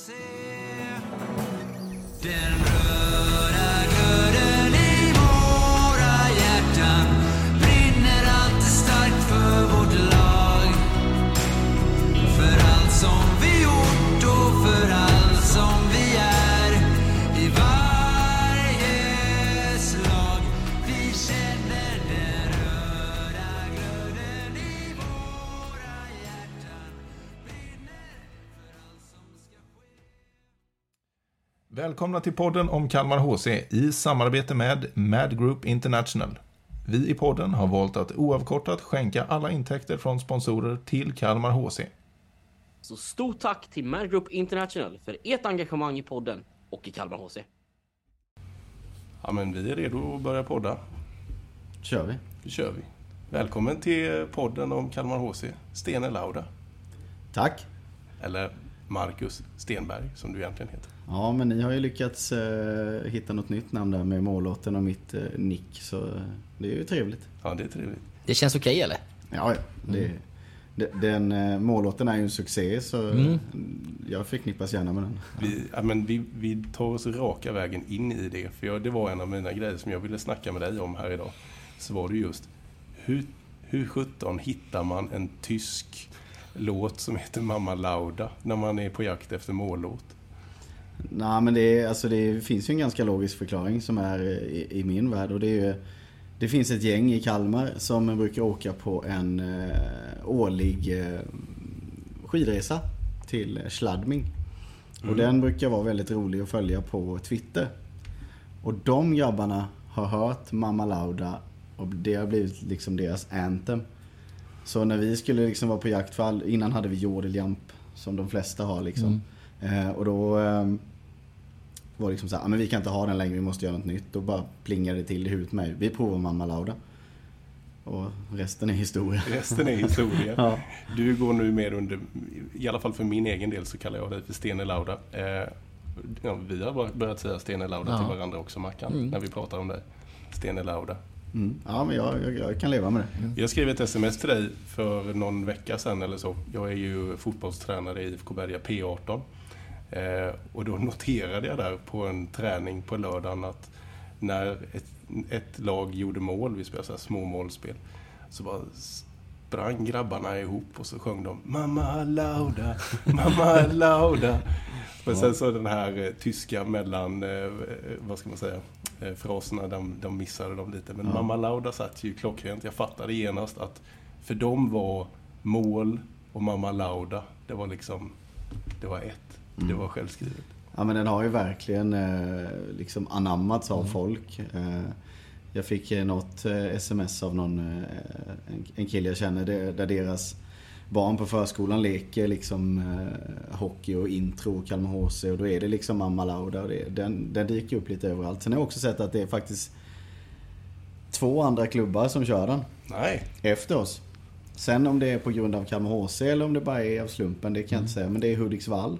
HC. Välkomna till podden om Kalmar HC i samarbete med Mad Group International. Vi i podden har valt att oavkortat skänka alla intäkter från sponsorer till Kalmar HC. Så stort tack till Mad Group International för ert engagemang i podden och i Kalmar HC. Ja, men vi är redo att börja podda. kör vi. Nu kör vi. Välkommen till podden om Kalmar HC, Stene Lauda. Tack. Eller Marcus Stenberg, som du egentligen heter. Ja, men ni har ju lyckats eh, hitta något nytt namn där med mållåten och mitt eh, nick, så eh, det är ju trevligt. Ja, det är trevligt. Det känns okej eller? Ja, ja. Det, de- Den eh, mållåten är ju en succé, så Mm. jag förknippas gärna med den. Vi, ja, men vi, vi tar oss raka vägen in i det. För jag, det var en av mina grejer som jag ville snacka med dig om här idag. Så var det just, hur, hur sjutton hittar man en tysk låt som heter Mamma Lauda när man är på jakt efter mållåt? Nej, men det, är, alltså, det finns ju en ganska logisk förklaring som är eh, i, i min värld. Och det, är ju, det finns ett gäng i Kalmar som brukar åka på en eh, årlig eh, skidresa till Schladming. Och den brukar vara väldigt rolig att följa på Twitter. Och de grabbarna har hört Mamma Lauda och det har blivit liksom deras anthem. Så när vi skulle liksom vara på jakt för all, innan hade vi jordeljamp som de flesta har liksom. Eh, och då eh, var liksom så här, "Ah, men vi kan inte ha den längre, vi måste göra något nytt. Då bara plingade det till i huvudet med vi provar Mamma Lauda. Och resten är historia. Resten är historia. Ja. Du går nu mer under, i alla fall för min egen del så kallar jag dig för Stene Lauda. Eh, ja, vi har börjat säga Stene Lauda Ja. till varandra också Mackan, när vi pratar om dig. Stene Lauda. Mm. Ja, men jag, jag, jag kan leva med det. Jag skrev ett sms till dig för någon vecka sedan eller så. Jag är ju fotbollstränare i IFK Berga P18. Eh, och då noterade jag där på en träning på lördagen att när ett, ett lag gjorde mål, vi spelade så här små målspel, så bara sprang grabbarna ihop och så sjöng de Mamma Lauda, Mamma Lauda. Men sen så den här eh, tyska mellan, eh, vad ska man säga, eh, fraserna, de, de missade de lite. Men Mamma Lauda satt ju klockrent. Jag fattade genast att för dem var mål och Mamma Lauda, det var liksom, det var ett. Det var självskrivet. Ja men den har ju verkligen eh, liksom anammats av folk. Eh, jag fick eh, något eh, sms av någon, eh, en, en kille jag känner där, deras barn på förskolan leker liksom eh, hockey och intro och Kalmar HC och då är det liksom Mamma Lauda och det, den, den dyker upp lite överallt. Sen har jag också sett att det är faktiskt två andra klubbar som kör den Nej, efter oss. Sen om det är på grund av Kalmar HC eller om det bara är av slumpen, det kan jag inte säga. Men det är Hudiksvall.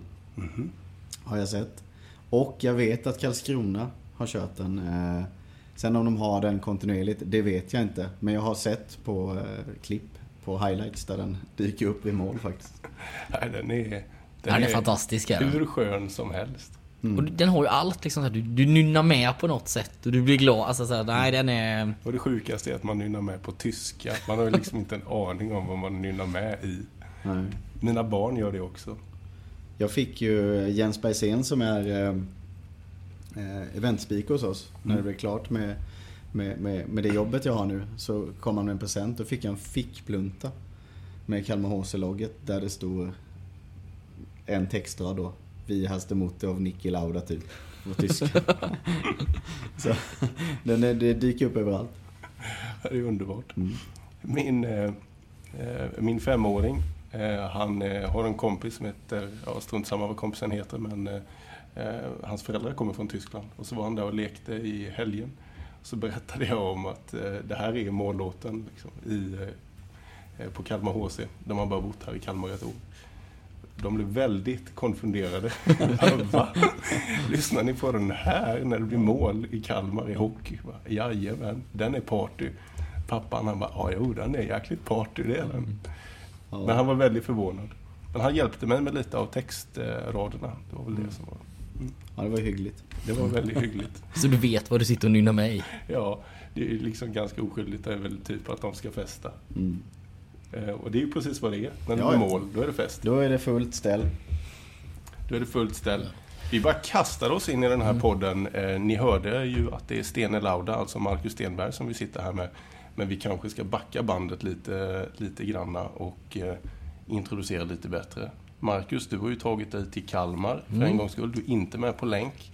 Har jag sett. Och jag vet att Karlskrona har kört den. Eh, Sen om de har den kontinuerligt, det vet jag inte. Men jag har sett på eh, klipp, på highlights där den dyker upp i mål faktiskt. nej den är, Den är fantastisk, är den. Hur skön som helst. Och den har ju allt liksom, här, du, du nynnar med på något sätt och du blir glad. Alltså, så här, nej den är... Och det sjukaste är att man nynnar med på tyska. Man har ju liksom inte en aning om vad man nynnar med i. Nej. Mina barn gör det också. Jag fick ju Jens Bergsén som är eh, eh, eventspeaker hos oss. När det blev klart med, med, med, med det jobbet jag har nu så kom han med en present. Då fick jag en fickplunta med Kalmar HC-logget där det stod en textrad då. Vi hast emot av Niki Lauda typ. På tyska. så den är, det dyker upp överallt. Det är underbart. Mm. Min, eh, eh, min femåring, han eh, har en kompis som heter, ja strunt samma vad kompisen heter, men eh, eh, hans föräldrar kommer från Tyskland. Och så var han där och lekte i helgen. Så berättade jag om att eh, det här är mållåten liksom, i, eh, på Kalmar HC. De har bara bott här i Kalmar ett år. De blev väldigt konfunderade. Va? Lyssnar ni på den här när det blir mål i Kalmar i hockey? Jajamän, den är party. Pappan han bara, ja jo den är jäkligt party det är den. Men han var väldigt förvånad. Men han hjälpte mig med lite av textraderna. Det var väl det som var, Ja, det var hyggligt. det var väldigt hyggligt. Så du vet vad du sitter och nynnar med i. Ja, det är liksom ganska oskyldigt. Det är väl typ att de ska festa. Mm. Eh, Och det är ju precis vad det är. När det Ja, blir ja. mål, då är det fest. Då är det fullt ställ. Då är det fullt ställ. Vi bara kastar oss in i den här podden. Eh, ni hörde ju att det är Stene Lauda, alltså Marcus Stenberg, som vi sitter här med. Men vi kanske ska backa bandet lite, lite granna och eh, introducera lite bättre. Marcus, du har ju tagit dig till Kalmar för en gångs skull. Du är inte med på länk.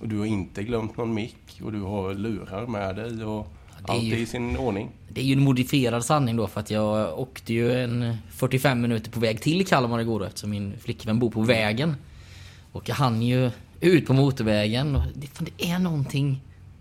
Och du har inte glömt någon mick och du har lurar med dig och det är allt är i sin ordning. Det är ju en modifierad sanning då för att jag åkte ju en 45 minuter på väg till Kalmar igår då, eftersom min flickvän bor på vägen. Och jag hann ju ut på motorvägen och det, fan, det är någonting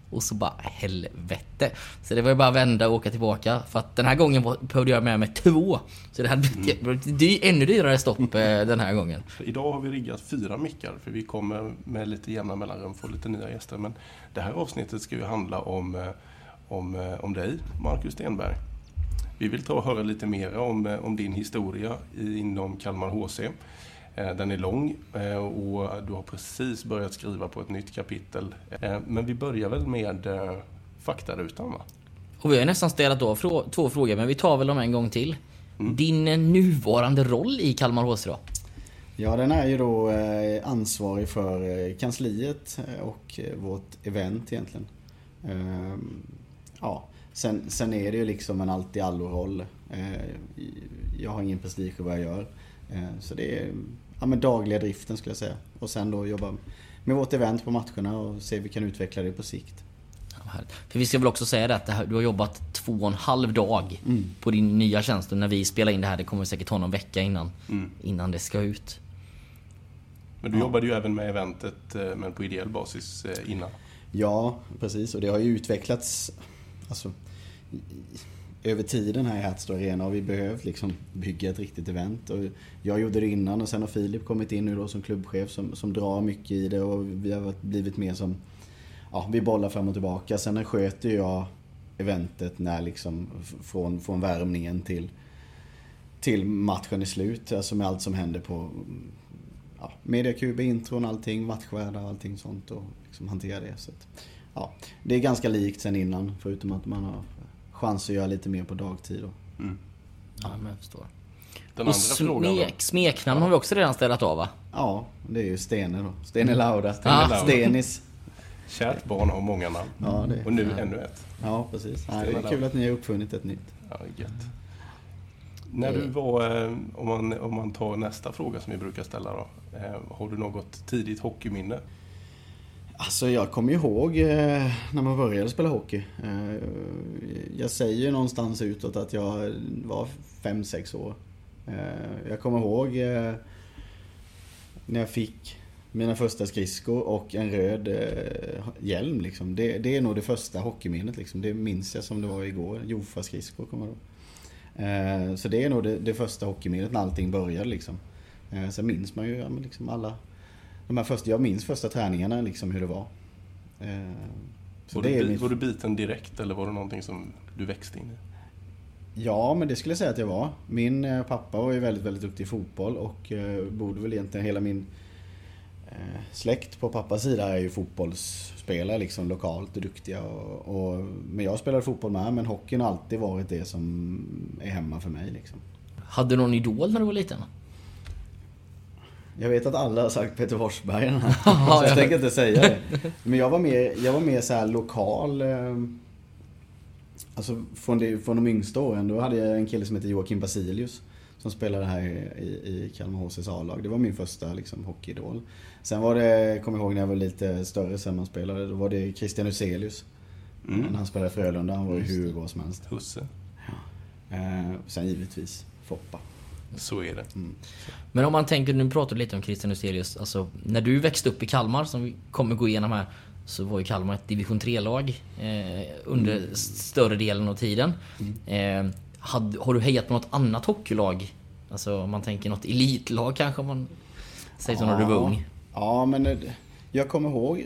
och så bara helvete. Så det var ju bara att vända och åka tillbaka. För att den här gången behövde jag med mig två. Så det hade blivit Mm. dy- ännu dyrare stopp eh, den här gången. Idag har vi riggat fyra mickar för vi kommer med lite jämna mellanrum få lite nya gäster. Men det här avsnittet ska ju handla om, eh, om, eh, om dig, Marcus Stenberg. Vi vill ta och höra lite mer om, om din historia inom Kalmar HC. Eh, Den är lång eh, och du har precis börjat skriva på ett nytt kapitel. Eh, Men vi börjar väl med faktarutan va? Och vi har nästan ställt av frå- två frågor men vi tar väl dem en gång till. Din eh, nuvarande roll i Kalmar HC då? Ja, den är ju då ansvarig för kansliet och vårt event egentligen. Ehm, Ja, sen, sen är det ju liksom en allt-i-allo-roll. Eh, Jag har ingen prestige i vad jag gör. Så det är ja, men dagliga driften skulle jag säga. Och sen då jobba med vårt event på matcherna och se hur vi kan utveckla det på sikt. Ja. För vi ska väl också säga det att du har jobbat två och en halv dag Mm. på din nya tjänst. Och när vi spelar in det här, det kommer säkert ta någon vecka innan, Mm. innan det ska ut. Men du jobbade ju även med eventet eh, men på ideell basis eh, innan. Ja, precis. Och det har ju utvecklats alltså, över tiden här i Hertz Arena har vi behövt liksom bygga ett riktigt event. Och jag gjorde det innan och sen har Filip kommit in nu då som klubbchef som, som drar mycket i det och vi har blivit mer som, ja, vi bollar fram och tillbaka. Sen sköter jag eventet när liksom från, från värmningen till, till matchen är slut. Alltså med allt som händer på ja, mediakub, intron, allting, matchvärdar och allting sånt och liksom hantera det. Så att, ja, det är ganska likt sen innan förutom att man har chans att göra lite mer på dagtid. Då. Ja, men jag förstår. Den Och smek, smeknamn har vi också redan ställat av va? Ja, det är ju Stene då. Stene Lauda. Ah. Lauda. Stenis. Kärt barn har många namn. Ja, det, Och nu ännu ett. ja precis. Nej, det Stene är kul att ni har uppfunnit ett nytt. Ja, gött. När du var, eh, om man, om man tar nästa fråga som vi brukar ställa då. eh, Har du något tidigt hockeyminne? Alltså jag kommer ihåg eh, när man började spela hockey. Eh, jag säger ju någonstans utåt att jag var 5-6 år. Eh, jag kommer ihåg när jag fick mina första skridskor och en röd hjälm. Liksom. Det, det är nog det första hockeyminnet. Liksom. Det minns jag som det var igår. Jofa-skridskor kommer jag ihåg. Så det är nog det, det första hockeyminnet när allting började. Liksom. Sen minns man ju ja, liksom alla de här första, jag minns första träningarna liksom hur det var. Eh, Så Var, det du, min... var du biten direkt eller var det någonting som du växte in i? Ja, men det skulle jag säga att jag var. Min eh, pappa var ju väldigt, väldigt duktig i fotboll och eh, borde väl egentligen hela min släkt på pappas sida är ju fotbollsspelare liksom lokalt och duktiga. Och, och, men jag spelade fotboll med, men hockeyn har alltid varit det som är hemma för mig liksom. Hade du någon idol när du var liten? Jag vet att alla har sagt Peter Forsberg den här. Ja, så jag ja. tänker inte säga det. Men jag var mer, jag var mer så här lokal. Eh, alltså från, det, från de yngsta åren. Då hade jag en kille som heter Joakim Basilius. Som spelade här i, i Kalmar HCs A-lag. Det var min första liksom, hockeyidol. Sen var det, kommer jag ihåg när jag var lite större sen man spelade. Då var det Christian Huselius. Mm. När han spelade i Frölunda. Han var ju hur bra som helst. Husse. Eh, sen givetvis Foppa. Så är det. Men om man tänker, nu pratar du lite om Christian Huselius. Alltså, när du växte upp i Kalmar, som vi kommer gå igenom här, så var ju Kalmar ett division 3-lag eh, under Mm. större delen av tiden. Eh, had, har du hejat på något annat hockeylag? Alltså om man tänker något elitlag kanske, om man säger så när du var ung. Ja, men eh, jag kommer ihåg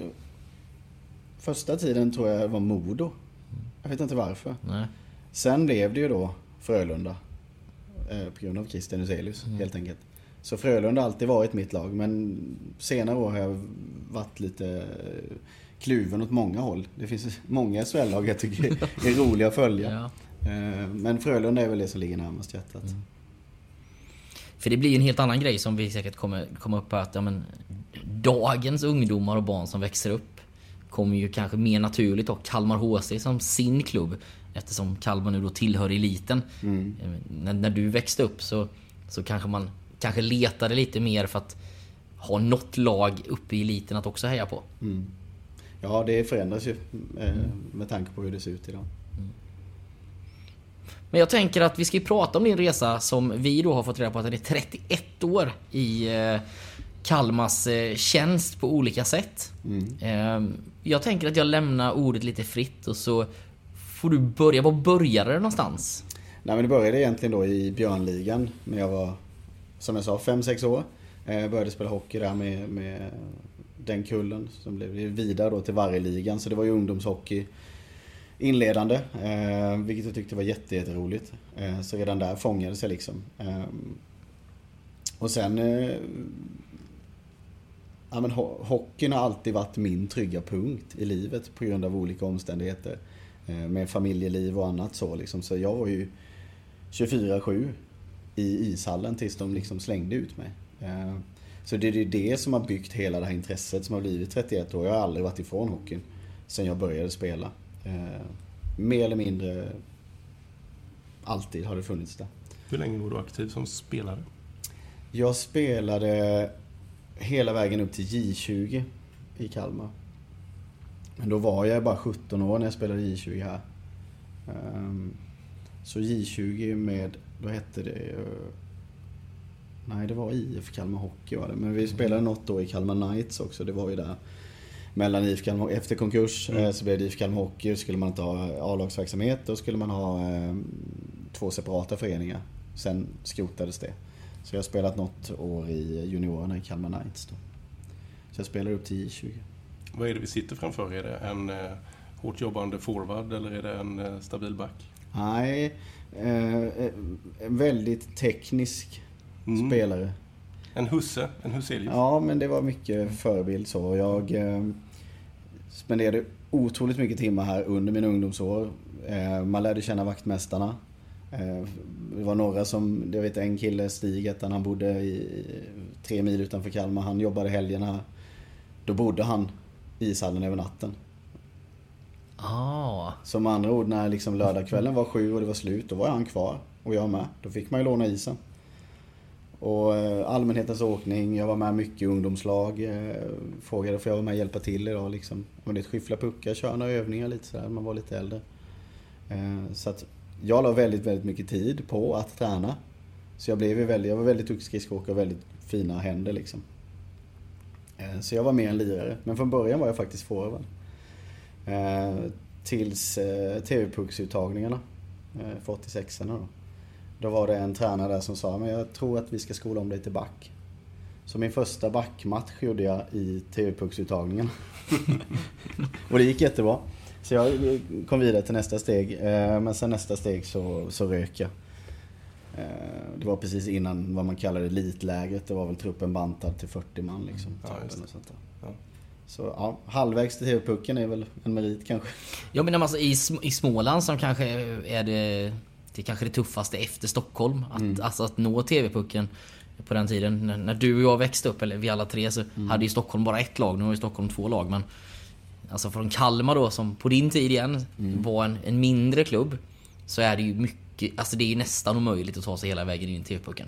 första tiden tror jag var Modo. Jag vet inte varför. Nej. Sen blev det ju då Frölunda. Eh, på grund av Christian Huselius helt enkelt. Så Frölunda har alltid varit mitt lag, men senare år har jag varit lite kluven åt många håll. Det finns många SHL-lag jag tycker är roliga att följa. Ja. Eh, Men Frölunda är väl det som ligger närmast hjärtat. För det blir en helt annan grej som vi säkert kommer komma upp på att ja, men, dagens ungdomar och barn som växer upp kommer ju kanske mer naturligt ha Kalmar HC som sin klubb eftersom Kalmar nu då tillhör eliten. Eh, När, när du växte upp så, så kanske man kanske letade lite mer för att ha något lag uppe i eliten att också heja på. Ja, det förändras ju eh, med tanke på hur det ser ut idag. Men jag tänker att vi ska ju prata om din resa som vi då har fått reda på att den är 31 år i eh, Kalmars eh, tjänst på olika sätt. Eh, jag tänker att jag lämnar ordet lite fritt och så får du börja. Var började det någonstans? Nej men det började egentligen då i Björnligan när jag var, som jag sa, 5-6 år. Jag började spela hockey där med, med den kullen som blev vidare då till Vargligan. Så det var ju ungdomshockey inledande. Eh, vilket jag tyckte var jätteroligt. Eh, så redan där fångades jag liksom. Eh, och sen... Eh, ja, men ho- hockeyn har alltid varit min trygga punkt i livet på grund av olika omständigheter. Eh, med familjeliv och annat så liksom. Så jag var ju 24-7 i ishallen tills de liksom slängde ut mig. Eh, Så det är det som har byggt hela det här intresset som har blivit 31 år. Jag har aldrig varit ifrån hockeyn sen jag började spela. Eh, Mer eller mindre alltid har det funnits där. Hur länge var du aktiv som spelare? Jag spelade hela vägen upp till J20 i Kalmar. Men då var jag bara 17 år när jag spelade J20 här. Ehm, Så J20 med, då hette det... eh, Nej, det var IF Kalmar Hockey var det. Men vi spelade något då i Kalmar Knights också. Det var ju där mellan IF Kalmar Efter konkurs eh, så blev det IF Kalmar Hockey. Då skulle man inte ha A-lagsverksamhet. Då skulle man ha eh, två separata föreningar. Sen skrotades det. Så jag har spelat något år i juniorerna i Kalmar Knights då. Så jag spelar upp till J20. Vad är det vi sitter framför? Är det en eh, hårt jobbande forward eller är det en eh, stabil back? Nej, eh, eh, väldigt teknisk Mm. spelare. En husse? En Huselius? Ja, men det var mycket förebild så. Jag eh, spenderade otroligt mycket timmar här under mina ungdomsår. Eh, man lärde känna vaktmästarna. Eh, det var några som, jag vet en kille, Stig hette han, bodde i tre mil utanför Kalmar. Han jobbade helgerna. Då bodde han ishallen över natten. Ah, Så med andra ord, när liksom lördagskvällen var sju och det var slut, då var han kvar. Och jag med. Då fick man ju låna isen. Och eh, allmänhetens åkning, jag var med mycket i ungdomslag. Eh, frågade för jag var med och hjälpa till idag liksom. Och det skyffla puckar, köra några övningar lite sådär, man var lite äldre. Eh, så att jag la väldigt, väldigt mycket tid på att träna. Så jag blev väldigt, jag var väldigt duktig skridskoåkare och väldigt fina händer liksom. Eh, så jag var mer en lirare. Men från början var jag faktiskt forward. Eh, tills eh, TV-pucksuttagningarna för 86 då. Då var det en tränare där som sa men jag tror att vi ska skola om dig till back. Så min första backmatch gjorde jag i TV-pucksuttagningen. och det gick jättebra. Så jag kom vidare till nästa steg. Men sen nästa steg så, så rök jag. Eh, Det var precis innan vad man kallade elitlägret. Det var väl truppen bantad till 40 man liksom. Sånt där. Ja. Så ja, halvvägs till TV-pucken är väl en merit kanske. Ja men alltså, i, Sm- i Småland som kanske är det, det är kanske det tuffaste efter Stockholm. Att, Alltså att nå TV-pucken på den tiden. När, när du och jag växte upp, eller vi alla tre, så hade ju Stockholm bara ett lag. Nu har ju Stockholm två lag. Men alltså från Kalmar då, som på din tid igen var en, en mindre klubb. Så är det ju mycket, alltså det är ju nästan omöjligt att ta sig hela vägen in i TV-pucken.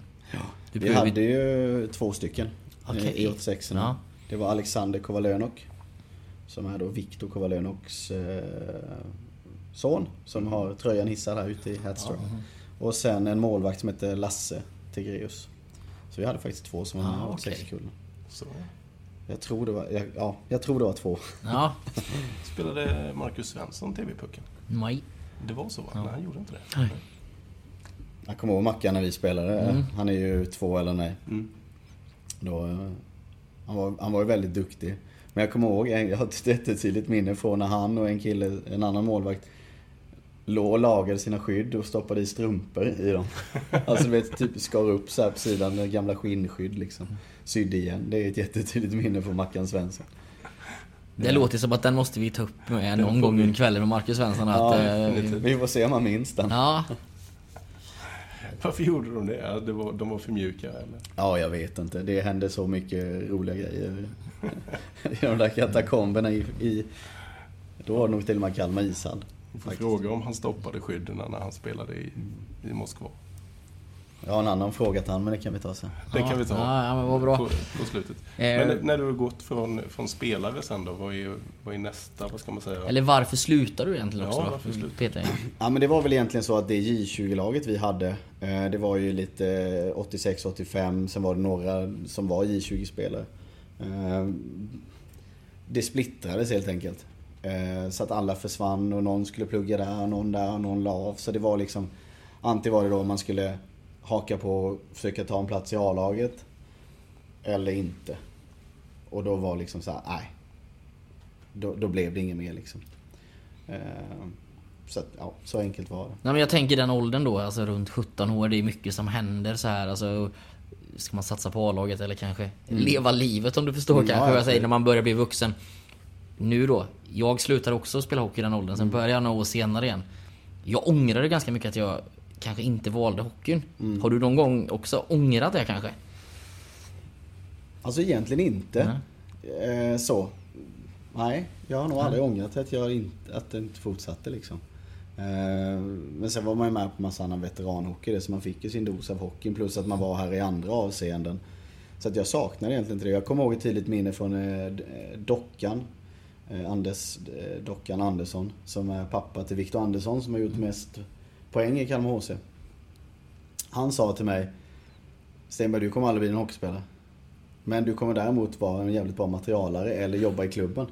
Du Vi hade ju två stycken eh, i 86 Ja. Det var Alexander Kovalönok. Som är då Viktor Kovalönoks eh, son. Som har tröjan hissad här ute i Headstrong. Och sen en målvakt som heter Lasse Tigreus. Så vi hade faktiskt två som var med i Ah, 86 okej. kullen. Så. Jag tror det var, jag, ja, jag tror det var två. Ja, Spelade Marcus Svensson TV-pucken? nej. Det var så va? Nej, han gjorde inte det. Nej. Jag kommer ihåg Mackan när vi spelade. Han är ju två eller nej. Mm. Då, eh, han, var, han var ju väldigt duktig. Men jag kommer ihåg, jag har ett jättetydligt minne från när han och en kille, en annan målvakt, låg och lagade sina skydd och stoppade i strumpor i dem. Alltså du vet, typ skar upp så här på sidan, med gamla skinnskydd liksom. Sydde igen. Det är ett jättetydligt minne från Mackan Svensson. Det låter som att den måste vi ta upp med någon gång under kvällen med Marcus Svensson. Att, Ja, eh, vi får se om han minns den. ja, Varför gjorde de det? Ja, det var, de var för mjuka eller? Ja, jag vet inte. Det hände så mycket roliga grejer i de där katakomberna i... i då var det nog till och med Kalmar ishall. Vi får fråga om han stoppade skydden när han spelade i, i Moskva. Jag har en annan fråga till han, men det kan vi ta sen. Det kan vi ta Ja, ja, men vad bra. På, på slutet. Eh, Men när du har gått från, från spelare sen då, vad är, vad är nästa, vad ska man säga? Eller varför slutar du egentligen också Ja, då? varför slutar- Peter? Ja, men det var väl egentligen så att det J20-laget vi hade, eh, det var ju lite 86-85, sen var det några som var J20-spelare. Eh, Det splittrades helt enkelt. Eh, Så att alla försvann och någon skulle plugga där och någon där och någon la av. Så det var liksom, antingen var det då man skulle haka på och försöka ta en plats i A-laget. Eller inte. Och då var liksom så här, nej. Då, då blev det inget mer liksom. Eh, Så att, ja, så enkelt var det. Nej men jag tänker den åldern då, alltså runt 17 år, det är mycket som händer så här. Alltså, ska man satsa på A-laget eller kanske leva livet om du förstår Mm, kanske ja, vad jag säger när man börjar bli vuxen. Nu då, jag slutar också spela hockey i den åldern, Mm. sen börjar jag några år senare igen. Jag ångrade ganska mycket att jag kanske inte valde hockeyn. Mm. Har du någon gång också ångrat det kanske? Alltså egentligen inte. Eh, så. Nej, jag har nog aldrig ångrat att jag inte, att det inte fortsatte liksom. Eh, men sen var man ju med på massa annan veteranhockey, det, så man fick ju sin dos av hockeyn. Plus att man var här i andra avseenden. Så att jag saknar egentligen inte det. Jag kommer ihåg ett tydligt minne från eh, eh, Dockan. Eh, Anders, eh, Dockan Andersson. Som är pappa till Viktor Andersson som har gjort mest poäng i Kalmar HC. Han sa till mig Stenberg, du kommer aldrig bli en hockeyspelare. Men du kommer däremot vara en jävligt bra materialare eller jobba i klubben.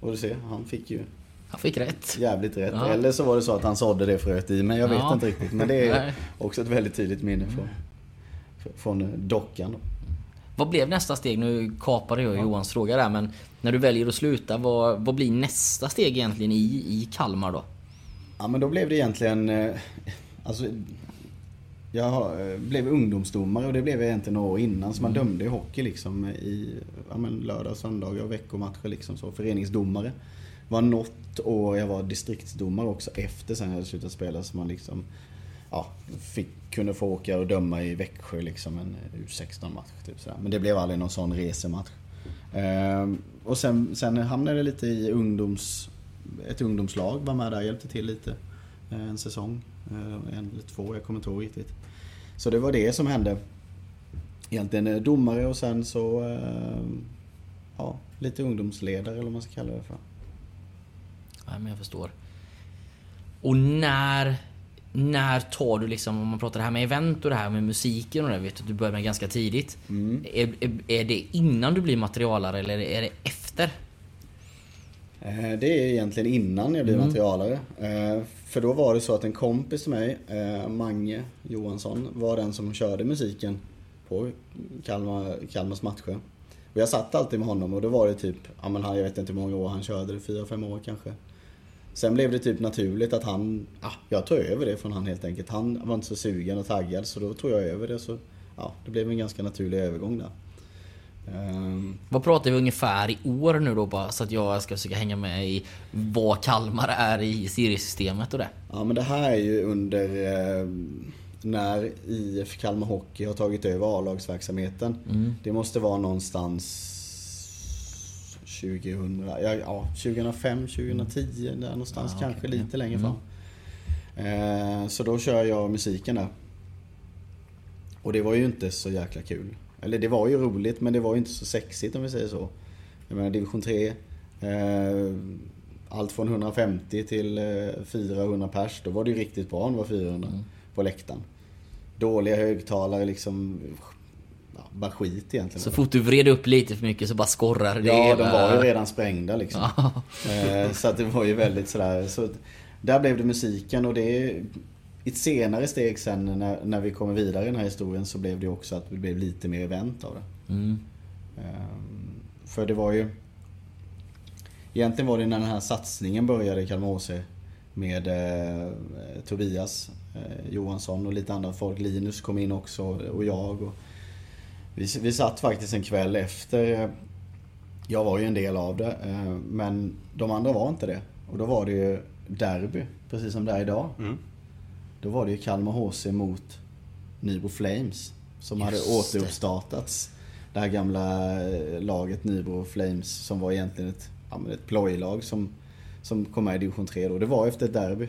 Och du ser, han fick ju Han fick rätt. jävligt rätt. Ja. Eller så var det så att han sådde det fröet i men jag vet Ja. inte riktigt. Men det är också ett väldigt tydligt minne från, från dockan. Då. Vad blev nästa steg? Nu kapade jag Johans fråga där men när du väljer att sluta, vad, vad blir nästa steg egentligen i, i Kalmar då? Ja men då blev det egentligen... eh, Alltså, jag eh, blev ungdomsdomare och det blev jag egentligen några år innan. Så man dömde i hockey liksom i ja, men lördag, söndagar och veckomatcher liksom så. Föreningsdomare. Var något år jag var distriktsdomare också efter sen jag hade slutat spela. Så man liksom ja, fick, kunde få åka och döma i Växjö liksom en U16-match. Typ sådär. Men det blev aldrig någon sån resematch. Ehm, och sen, sen hamnade jag lite i ungdoms, ett ungdomslag. Var med där, hjälpte till lite. eh, En säsong. eh, En eller två, jag kommer inte ihåg riktigt. Så det var det som hände. Egentligen eh, domare och sen så ja, lite ungdomsledare eller vad man ska kalla det för. Nej men jag förstår. Och när... När tar du liksom, om man pratar det här med event och det här med musiken och det, vet du, du börjar med ganska tidigt. Är, är, är det innan du blir materialare eller är det efter? Eh, Det är egentligen innan jag blev materialare. Eh, För då var det så att en kompis till mig, eh, Mange Johansson, var den som körde musiken på Kalmar, Kalmars matcher. Och jag satt alltid med honom och då var det typ, ja men han, jag vet inte hur många år han körde det, fyra, fem år kanske. Sen blev det typ naturligt att han, ja, jag tog över det från han helt enkelt. Han var inte så sugen och taggad så då tog jag över det så, ja, det blev en ganska naturlig övergång där. Ehm, Vad pratar vi ungefär i år nu då bara så att jag ska försöka hänga med i vad Kalmar är i seriesystemet och det? Ja men det här är ju under eh, när IF Kalmar Hockey har tagit över A-lagsverksamheten. Det måste vara någonstans 2000, ja, ja 2005, 2010 där någonstans Ja, kanske okej. lite längre fram. Eh, så då kör jag musiken där. Och det var ju inte så jäkla kul. Eller det var ju roligt men det var ju inte så sexigt om vi säger så. Jag menar division 3. Eh, allt från 150 till eh, 400 pers. Då var det ju riktigt bra om det var 400 på läktaren. Dåliga högtalare liksom. Ja, bara skit egentligen. Så fort du vred upp lite för mycket så bara skorrar det. Ja, de var ju redan sprängda liksom. Eh, Så att det var ju väldigt sådär. Så där blev det musiken och det i ett senare steg sen när, när vi kommer vidare i den här historien så blev det också att det blev lite mer event av det. Mm. Ehm, För det var ju... Egentligen var det när den här satsningen började i Kalmar HC med eh, Tobias eh, Johansson och lite andra folk. Linus kom in också och jag. Och vi, vi satt faktiskt en kväll efter. eh, Jag var ju en del av det, eh, men de andra var inte det. Och då var det ju derby, precis som det är idag. Mm. Då var det ju Kalmar HC mot Nybro Flames. Som hade Just det. återuppstartats. Det här gamla eh, laget Nybro Flames som var egentligen ett, ja, ett plojlag som, som kom med i division 3 då. Det var efter ett derby.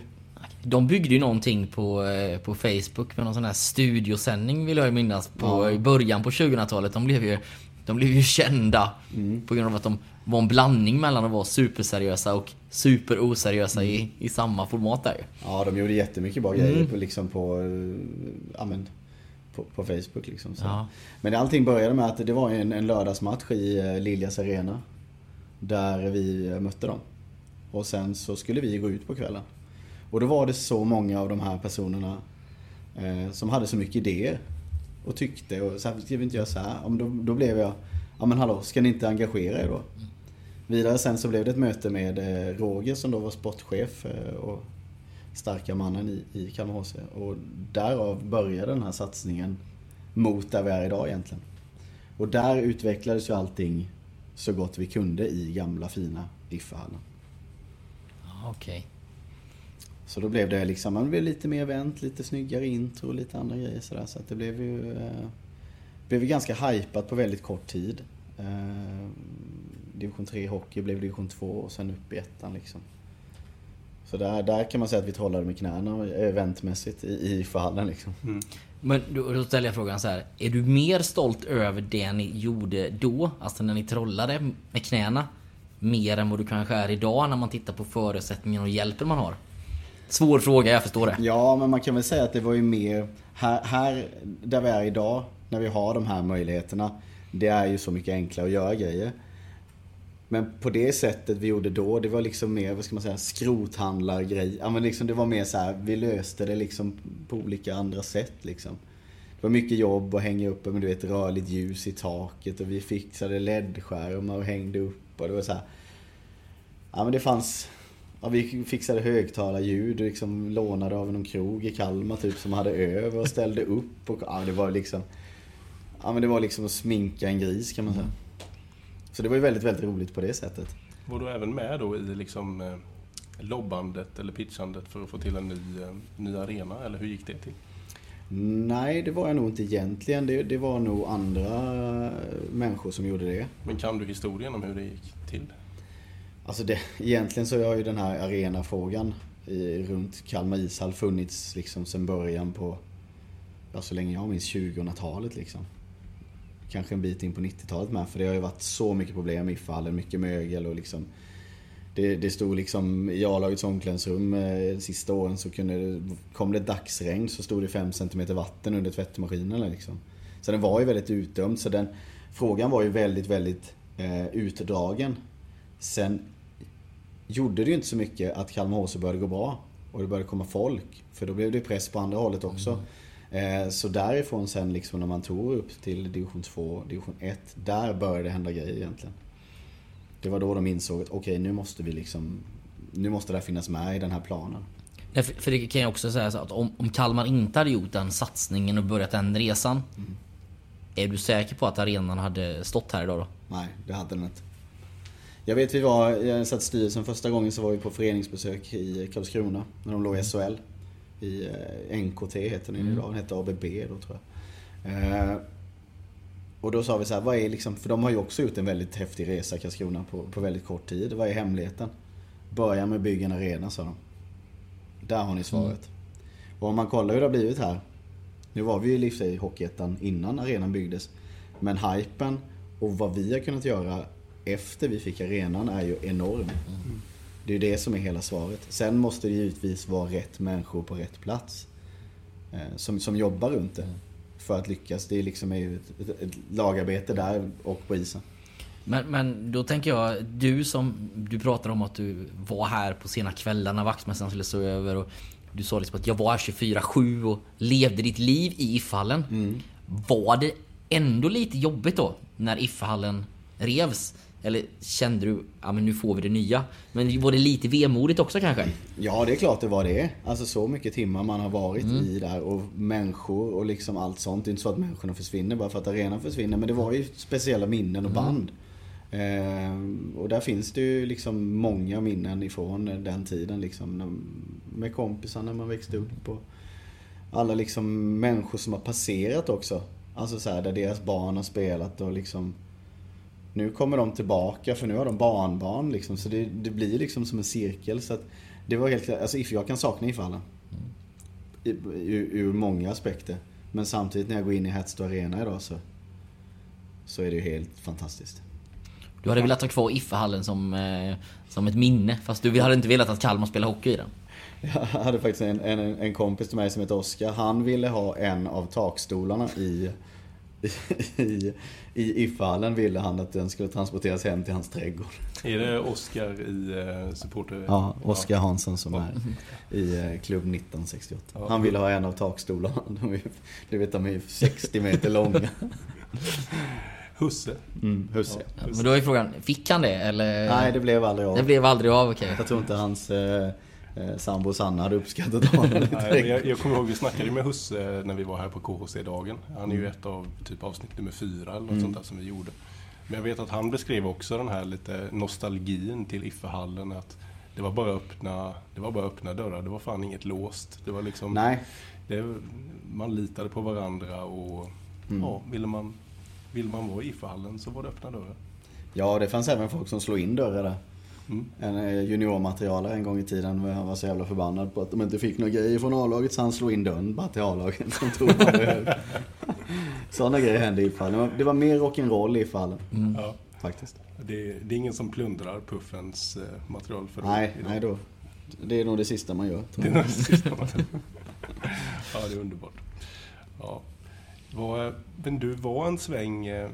De byggde ju någonting på, eh, på Facebook med någon sån här studiosändning vill jag minnas på, Ja. i början på 2000-talet. De blev ju, de blev ju kända på grund av att de var en blandning mellan att vara superseriösa och superoseriösa i, i samma format där. Ja, de gjorde jättemycket bra grejer på, liksom på, eh, ja, men, på, på Facebook. Liksom, så. Ja. Men allting började med att det var en, en lördagsmatch i eh, Liljas Arena. Där vi eh, mötte dem. Och sen så skulle vi gå ut på kvällen. Och då var det så många av de här personerna eh, som hade så mycket idéer. Och tyckte och så här, ska vi inte göra så här? Ja, men då, då blev jag, ja men hallå, ska ni inte engagera er då? Vidare sen så blev det ett möte med eh, Roger som då var sportchef eh, och starka mannen i, i Kalmar HC. Och därav började den här satsningen mot där vi är idag egentligen. Och där utvecklades ju allting så gott vi kunde i gamla fina Iffa-hallen. Ja, så då blev det liksom, man blev lite mer event, lite snyggare intro och lite andra grejer sådär. Så att det blev ju, eh, blev ju ganska hypat på väldigt kort tid. Eh, division 3 hockey blev division 2 och sen upp i ettan liksom. Så där, där kan man säga att vi trollade med knäna eh, eventmässigt i, i förhallen liksom. Mm. Men då, då ställer jag frågan så här. Är du mer stolt över det ni gjorde då? Alltså när ni trollade med knäna? Mer än vad du kanske är idag när man tittar på förutsättningarna och hjälpen man har? Svår fråga, jag förstår det. Ja, men man kan väl säga att det var ju mer... Här, här där vi är idag, när vi har de här möjligheterna. Det är ju så mycket enklare att göra grejer. Men på det sättet vi gjorde då, det var liksom mer, vad ska man säga, skrothandlargrej. Ja, men liksom det var mer så här, vi löste det liksom på olika andra sätt liksom. Det var mycket jobb att hänga upp men du vet, rörligt ljus i taket och vi fixade LED-skärmar och hängde upp och det var så här. Ja men det fanns Ja, vi fixade högtalarljud liksom lånade av någon krog i Kalmar typ som hade över och ställde upp. Och, ja, det var liksom... Ja men det var liksom att sminka en gris kan man säga. Så det var ju väldigt, väldigt roligt på det sättet. Var du även med då i liksom eh, lobbandet eller pitchandet för att få till en ny, eh, ny arena? Eller hur gick det till? Nej, det var jag nog inte egentligen. Det, det var nog andra människor som gjorde det. Men kan du historien om hur det gick till? Alltså det, egentligen så har ju den här arenafrågan i, runt Kalmar ishall funnits liksom sedan början på, ja så länge jag minns 2000-talet liksom. Kanske en bit in på 90-talet med för det har ju varit så mycket problem i fallen, mycket mögel och liksom det, det stod liksom i A-lagets omklädningsrum eh, de sista åren så kunde det, kom det dagsregn så stod det 5 cm vatten under tvättmaskinerna liksom. Så den var ju väldigt utdömd så den frågan var ju väldigt, väldigt eh, utdragen. Sen gjorde det ju inte så mycket att Kalmar HC började gå bra. Och det började komma folk. För då blev det press på andra hållet också. Eh, så därifrån sen liksom när man tog upp till division 2, division 1. Där började det hända grejer egentligen. Det var då de insåg att okej nu måste vi liksom Nu måste det här finnas med i den här planen. Nej, för, det kan jag också säga så att om, om Kalmar inte hade gjort den satsningen och börjat den resan. Är du säker på att arenan hade stått här idag då? Nej, det hade den inte. Jag vet vi var, jag satt i styrelsen första gången så var vi på föreningsbesök i Karlskrona. När de låg i SHL. I eh, NKT heter den idag, den hette ABB då tror jag. Eh, och då sa vi så här, vad är liksom, för de har ju också gjort en väldigt häftig resa Karlskrona på, på väldigt kort tid. Vad är hemligheten? Börja med bygga en arena sa de. Där har ni svaret. Och om man kollar hur det har blivit här. Nu var vi ju i och för sig i Hockeyettan innan arenan byggdes. Men hypen och vad vi har kunnat göra efter vi fick arenan är ju enorm. Det är ju det som är hela svaret. Sen måste det givetvis vara rätt människor på rätt plats. Eh, som, som jobbar runt det. För att lyckas. Det är liksom ett, ett, ett lagarbete där och på isen. Men, men då tänker jag, du som du pratar om att du var här på sena kvällar när vaktmästaren skulle stå över och du sa liksom att jag var här 24-7 och levde ditt liv i If-hallen. Var det ändå lite jobbigt då när If-hallen revs? Eller kände du, ja men nu får vi det nya? Men var det lite vemodigt också kanske? Ja, det är klart det var det. Alltså så mycket timmar man har varit i där och människor och liksom allt sånt. Det är inte så att människorna försvinner bara för att arenan försvinner. Men det var ju speciella minnen och band. Eh, och där finns det ju liksom många minnen ifrån den tiden liksom. när- Med kompisar när man växte upp och alla liksom människor som har passerat också. Alltså så här, där deras barn har spelat och liksom nu kommer de tillbaka för nu har de barnbarn liksom. Så det, det blir liksom som en cirkel. Så det var helt alltså if, jag kan sakna IF-hallen. I- Ur, ur många aspekter. Men samtidigt när jag går in i Hatstad Arena idag så, så är det ju helt fantastiskt. Du hade velat ha kvar Ifehallen som, eh, som ett minne, fast du hade inte velat att Kalmar spelar hockey i den. Jag hade faktiskt en, en, en kompis till mig som heter Oskar. Han ville ha en av takstolarna i, i, i, i IF-hallen ville han att den skulle transporteras hem till hans trädgård. Är det Oscar i eh, supporter... Ja, Oskar Hansson som är i eh, klubb 1968. Ja. Han ville ha en av takstolarna. De är, du vet, de är ju 60 meter långa. Husse. Mm, husse. Ja, men då är frågan, fick han det eller? Nej, det blev aldrig av. Det blev aldrig av, okej. Jag tror inte hans eh, sambo Sanna hade uppskattat honom. Nej, jag, jag kommer ihåg, vi snackade med Husse när vi var här på KHC-dagen. Han är ju ett av typ avsnitt nummer fyra eller något sånt där som vi gjorde. Men jag vet att han beskrev också den här lite nostalgin till Ifehallen. Att det var bara öppna, det var bara öppna dörrar, det var fan inget låst. Det var liksom, Nej, det, man litade på varandra och ja, ville man, vill man vara i Ifehallen så var det öppna dörrar. ja det fanns även folk som slog in dörrar där. Mm. En eh, juniormaterialare en gång i tiden han var så jävla förbannad på att de inte fick några grejer från A-laget så han slog in dörren bara till A-laget som behövde. Sådana grejer hände i IF-hallen. Det var- mer rock'n'roll i IF-hallen. Ja, Faktiskt. det, det är ingen som plundrar Puffens eh, material för Nej, idag. nej då. Det är nog det sista man gör. Det är nog det sista man Ja, det är underbart. Ja. Var, men du var en sväng eh,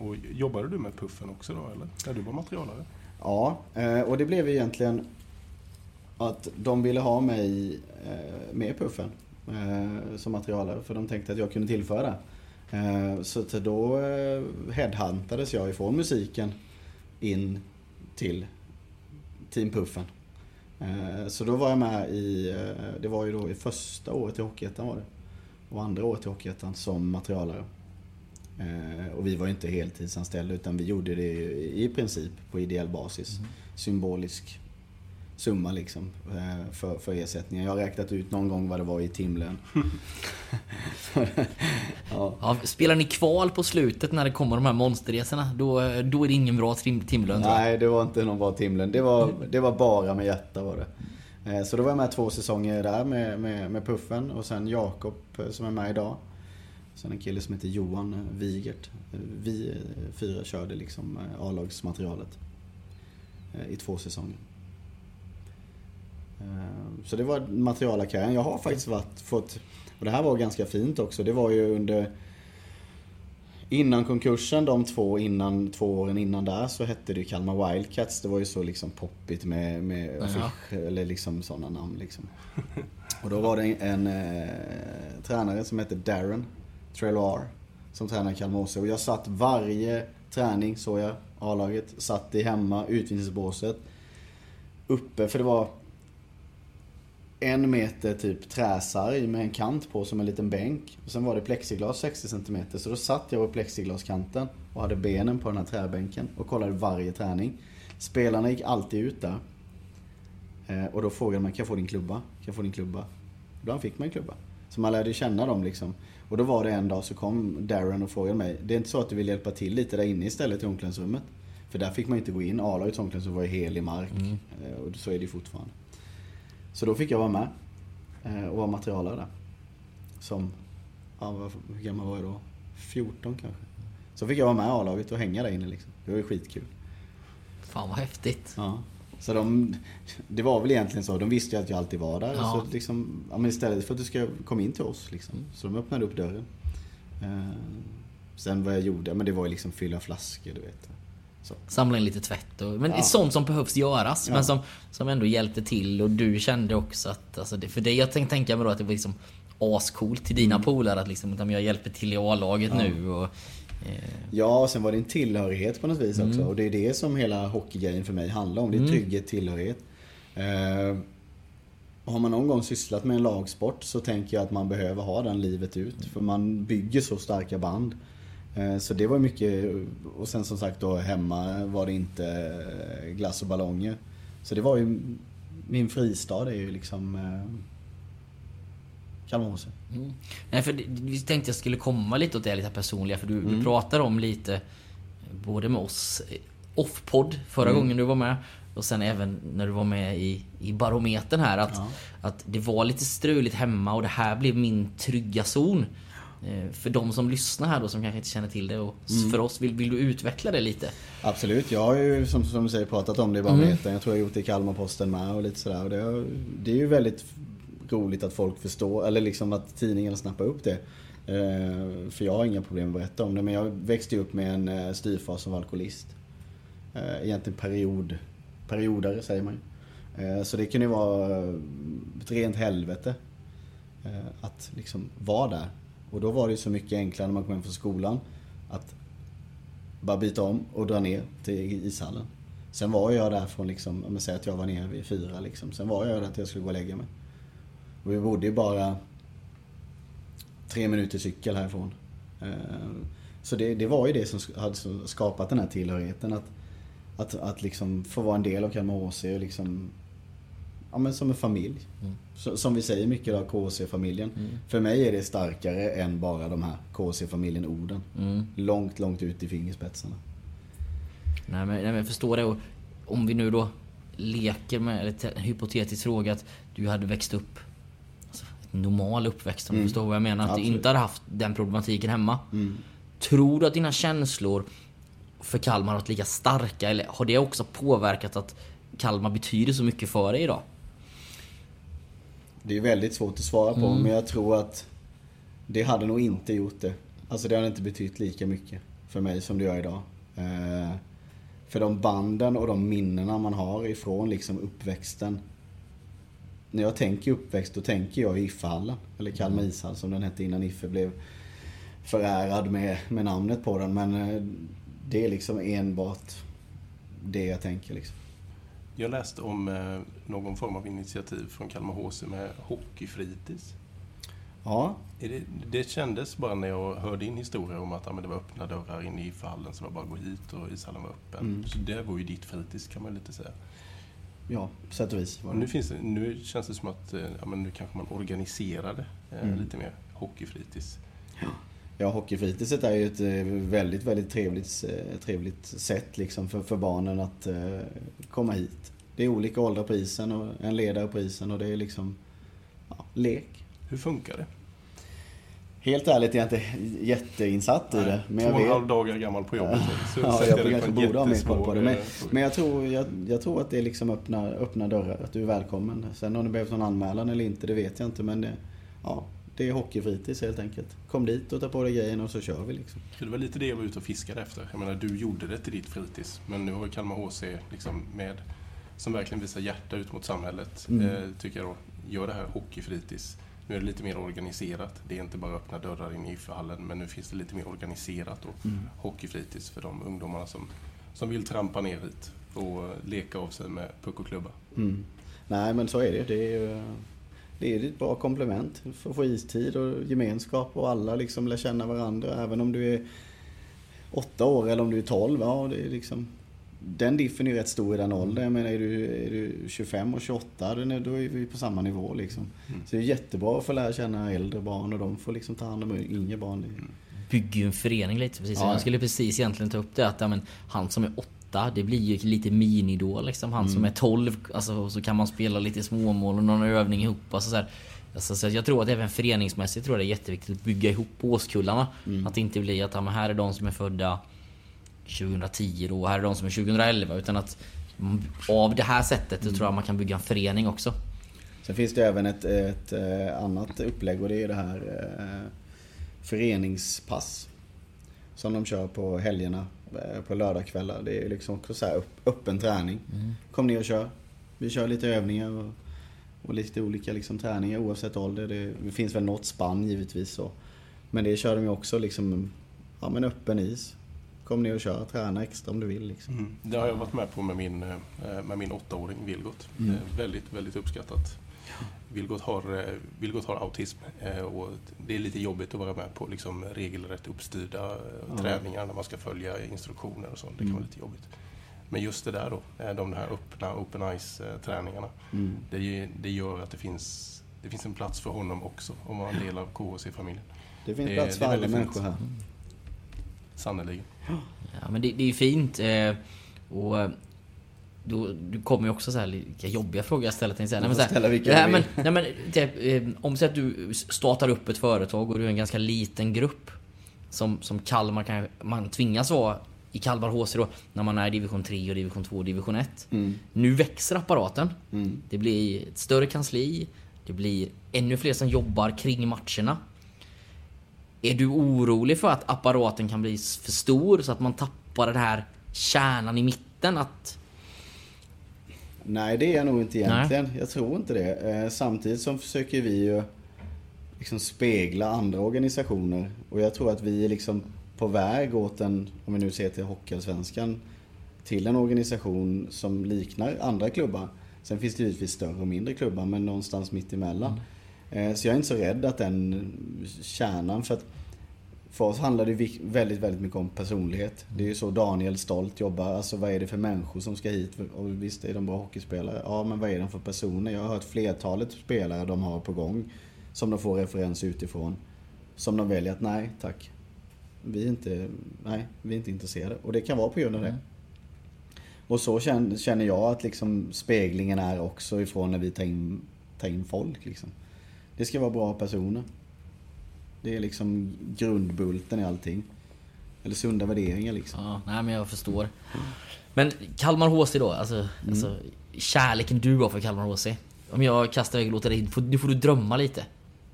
och jobbade du med Puffen också då eller? När du var materialare? Ja, eh, och det blev egentligen att de ville ha mig eh, med Puffen eh, som materialare för de tänkte att jag kunde tillföra det. Så då headhuntades jag ifrån musiken in till Team Puffen. Så då var jag med i, det var ju då i första året i Hockeyettan var det. Och andra året i Hockeyettan som materialare. Eh, Och vi var inte heltidsanställda utan vi gjorde det i princip på ideell basis. Symbolisk summa liksom eh, för, för ersättningen. Jag har räknat ut någon gång vad det var i timlön. ja. Ja, spelar ni kval på slutet när det kommer de här monsterresorna, då, då är det ingen bra tim timlön. Nej, det var inte någon bra timlön. Det var, det var bara med hjärta var det. Eh, Så då var jag med två säsonger där med, med, med Puffen och sen Jakob eh, som är med idag. Sen en kille som heter Johan eh, Wigert. Eh, Vi eh, fyra körde liksom eh, A-lagsmaterialet eh, i två säsonger. Eh, Så det var materialarkarriären. Jag har faktiskt varit, fått, och det här var ganska fint också, det var ju under Innan konkursen, de två, innan, två åren innan där, så hette det ju Kalmar Wildcats. Det var ju så liksom poppigt med, med affisch, eller liksom sådana namn liksom. Och då var det en, en eh, tränare som hette Darren Treloar som tränar Kalmar Och jag satt varje träning, såg jag, A-laget. Satt i hemma, utvisningsbåset. Uppe, för det var en meter typ träsarg med en kant på som en liten bänk. Och sen var det plexiglas 60 cm. Så då satt jag på plexiglaskanten och hade benen på den här träbänken och kollade varje träning. Spelarna gick alltid ut där. Eh, och då frågade man, kan jag få din klubba? Kan jag få din klubba? Ibland fick man en klubba. Så man lärde känna dem liksom. Och då var det en dag så kom Darren och frågade mig, det är inte så att du vill hjälpa till lite där inne istället i omklädningsrummet? För där fick man inte gå in. A-lagets omklädningsrum var ju helig mark. Eh, Och så är det ju fortfarande. Så då fick jag vara med eh, och vara materialare där. Som, ja, hur gammal var jag då? 14 kanske. Så fick jag vara med i A-laget och hänga där inne liksom. Det var ju skitkul. Fan vad häftigt. Ja. Så de, det var väl egentligen så. De visste ju att jag alltid var där. Ja. Så liksom, ja, men istället för att du ska komma in till oss liksom. Så de öppnade upp dörren. Eh, sen vad jag gjorde, men det var ju liksom fylla flaskor du vet. Så. Samla in lite tvätt och, men Ja. sånt som behövs göras Ja. men som, som ändå hjälpte till och du kände också att, alltså det, för det jag tänkte tänka mig då att det var liksom ascoolt till dina polare att liksom, jag hjälper till i A-laget Mm. Ja. nu och Ja, och sen var det en tillhörighet på något vis också. Mm. Och det är det som hela hockeygrejen för mig handlar om. Det är trygghet, tillhörighet. Eh, har man någon gång sysslat med en lagsport så tänker jag att man behöver ha den livet ut. För man bygger så starka band. Eh, så det var mycket, och sen som sagt då hemma var det inte eh, glass och ballonger. Så det var ju, min fristad är ju liksom eh, Kalmar HC. Mm. Nej, för vi tänkte jag skulle komma lite åt det lite personliga, för du, Mm. du pratar om lite, eh, både med oss eh, off-podd förra Mm. gången du var med, och sen även när du var med i, i Barometern här, att, Ja. att det var lite struligt hemma och det här blev min trygga zon. Eh, För de som lyssnar här då, som kanske inte känner till det, och Mm. för oss, vill, vill du utveckla det lite? Absolut, jag har ju som, som du säger pratat om det i Barometern. Jag tror jag har gjort det i Kalmarposten med och lite sådär. Och det, det är ju väldigt roligt att folk förstår, eller liksom att tidningarna snappar upp det. Eh, för jag har inga problem att berätta om det. Men jag växte ju upp med en eh, styvfar som var alkoholist. Eh, egentligen period, periodare säger man ju. Så det kunde ju vara ett rent helvete. Att liksom vara där. Och då var det ju så mycket enklare när man kom hem från skolan. Att bara byta om och dra ner till ishallen. Sen var jag där från liksom, om jag säger att jag var nere vid fyra liksom. Sen var jag där att jag skulle gå och lägga mig. Och vi bodde ju bara tre minuter cykel härifrån. Eh, Så det, det var ju det som hade skapat den här tillhörigheten. Att, att, att liksom få vara en del av Kalmar HC och liksom Ja men som en familj. Så, som vi säger mycket av KC-familjen. För mig är det starkare än bara de här KC-familjen-orden. Mm. Långt, långt ut i fingerspetsarna. Nej men, nej, men jag förstår det. Och om vi nu då leker med eller en hypotetisk fråga att du hade växt upp normal uppväxt om du förstår vad jag menar. Att du Absolut. inte hade haft den problematiken hemma. Tror du att dina känslor för Kalmar har varit lika starka eller har det också påverkat att Kalmar betyder så mycket för dig idag? Det är väldigt svårt att svara på men jag tror att det hade nog inte gjort det. Alltså det hade inte betytt lika mycket för mig som det gör idag. Eh, för de banden och de minnena man har ifrån liksom uppväxten. När jag tänker uppväxt då tänker jag Ifehallen. Eller Kalmar ishall som den hette innan Iffe blev förärad med, med namnet på den. Men eh, det är liksom enbart det jag tänker liksom. Jag läste om eh, någon form av initiativ från Kalmar HC med hockeyfritids. Ja, det, det kändes bara när jag hörde din historia om att ja, det var öppna dörrar inne i fallen så det var bara att gå hit och ishallen var öppen. Mm. Så det var ju ditt fritids kan man lite säga. Ja på sätt och vis. det. nu, finns det, nu känns det som att eh, ja, men nu kanske man organiserade eh, Mm. lite mer hockeyfritids. Ja, hockeyfritidset är ju ett eh, väldigt, väldigt trevligt, eh, trevligt sätt liksom för, för barnen att eh, komma hit. Det är olika åldrar på isen och en ledare på isen och det är liksom ja, lek. Hur funkar det? Helt ärligt är jag inte jätteinsatt i det. Men Två och en jag halv dagar gammal på jobbet. så Ja, jag det kanske borde ha mer koll på det. Men, eh, men jag, tror, jag, jag tror att det liksom öppnar, öppnar dörrar. Att du är välkommen. Sen om det behövs någon anmälan eller inte, det vet jag inte. Men det, ja, det är hockeyfritids helt enkelt. Kom dit och ta på dig grejen och så kör vi liksom. Det var lite det jag var ute och fiskade efter. Jag menar, du gjorde det till ditt fritids. Men nu har ju Kalmar HC liksom med, som verkligen visar hjärta ut mot samhället, Mm. eh, tycker jag då, gör det här hockeyfritids. Nu är det lite mer organiserat. Det är inte bara öppna dörrar in i IFA-hallen, men nu finns det lite mer organiserat då. Mm. Hockeyfritids för de ungdomarna som, som vill trampa ner hit och leka av sig med puck och klubba. Mm. Nej men så är det. Det är det är ett bra komplement för att få istid och gemenskap och alla liksom lär känna varandra. Även om du är åtta år eller om du är 12. Ja, det är liksom, den diffen är ju rätt stor i den åldern. Jag menar är du, är du 25 och 28 då är då är vi på samma nivå liksom. Så det är jättebra att få lära känna äldre barn och de får liksom ta hand om yngre barn. bygger ju en förening lite precis. Ja. Jag skulle precis egentligen ta upp det att ja, men, han som är åtta, det blir ju lite minidol liksom. Han som är 12, alltså, så kan man spela lite småmål och någon övning ihop. Alltså, så här. Alltså, så jag tror att även föreningsmässigt tror jag det är jätteviktigt att bygga ihop årskullarna. Att det inte blir att ja, men här är de som är födda 2010 då, och här är de som är 2011. Utan att mm, av det här sättet så tror jag man kan bygga en förening också. Sen finns det även ett, ett eh, annat upplägg och det är det här eh, föreningspass. Som de kör på helgerna, eh, på lördagskvällar. Det är liksom så här öppen träning. Kom ner och kör. Vi kör lite övningar och, och lite olika liksom träningar oavsett ålder. Det, det finns väl något spann givetvis så. Men det kör de ju också liksom ja men öppen is. Kom ner och kör, träna extra om du vill liksom. Mm. Det har jag varit med på med min, eh, med min åttaåring Vilgot. Mm. Eh, Väldigt, väldigt uppskattat. Vilgot har, eh, Vilgot har autism och det är lite jobbigt att vara med på liksom regelrätt uppstyrda Ja. träningar när man ska följa instruktioner och sånt. Det kan Mm. vara lite jobbigt. Men just det där då, de här öppna open ice-träningarna. Mm. Det, det gör att det finns, det finns en plats för honom också om vara en del av KHC-familjen. Det finns Det- plats för är alla människor här. Sannerligen. Ja men det, det är fint. Eh, och eh, då, du kommer ju också så här vilka jobbiga frågor jag ställer. men, så här, ställa vilka nej, du men, nej, men typ, eh, Om så att du startar upp ett företag och du är en ganska liten grupp. Som, som Kalmar kan man tvingas vara i Kalmar HC då. När man är i division 3 och division 2 och division 1. Mm. Nu växer apparaten. Mm. Det blir ett större kansli. Det blir ännu fler som jobbar kring matcherna. Är du orolig för att apparaten kan bli för stor så att man tappar den här kärnan i mitten? Att... Nej, det är jag nog inte egentligen. Jag tror inte det. Eh, samtidigt som försöker vi ju liksom spegla andra organisationer. Och jag tror att vi är liksom på väg åt en, om vi nu ser till Hockeyallsvenskan, till en organisation som liknar andra klubbar. Sen finns det givetvis större och mindre klubbar, men någonstans mitt emellan. Eh, Så jag är inte så rädd att den kärnan, för att för oss handlar det väldigt, väldigt mycket om personlighet. Det är ju så Daniel Stolt jobbar. Alltså vad är det för människor som ska hit? Och visst är de bra hockeyspelare. Ja, men vad är de för personer? Jag har hört flertalet spelare de har på gång. Som de får referens utifrån. Som de väljer att nej, tack. Vi är inte, nej, vi är inte intresserade. Och det kan vara på grund av det. Och så känner, känner jag att liksom speglingen är också ifrån när vi tar in, tar in folk. Liksom. Det ska vara bra personer. Det är liksom grundbulten i allting. Eller sunda värderingar liksom. Ja, nej men jag förstår. Men Kalmar HC då, alltså, alltså kärleken du har för Kalmar HC. Om jag kastar iväg och låter dig, får- nu får du drömma lite.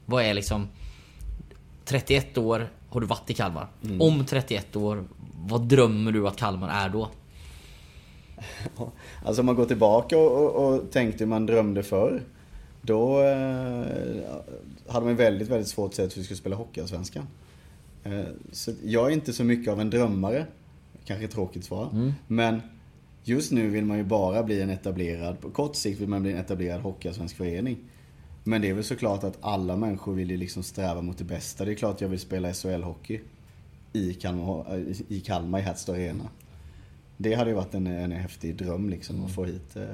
Vad är liksom 31 år har du varit i Kalmar. Om 31 år, vad drömmer du att Kalmar är då? Alltså om man går tillbaka och, och, och tänkte hur man drömde förr. Då eh, hade man väldigt, väldigt svårt att säga att vi skulle spela Hockeyallsvenskan. Eh, så jag är inte så mycket av en drömmare. Kanske ett tråkigt svar. Men just nu vill man ju bara bli en etablerad, på kort sikt vill man bli en etablerad Hockeyallsvensk förening. Men det är väl såklart att alla människor vill ju liksom sträva mot det bästa. Det är klart jag vill spela SHL-hockey i Kalmar, i Kalmar i Hertz Arena. Det hade ju varit en, en häftig dröm liksom att få hit eh,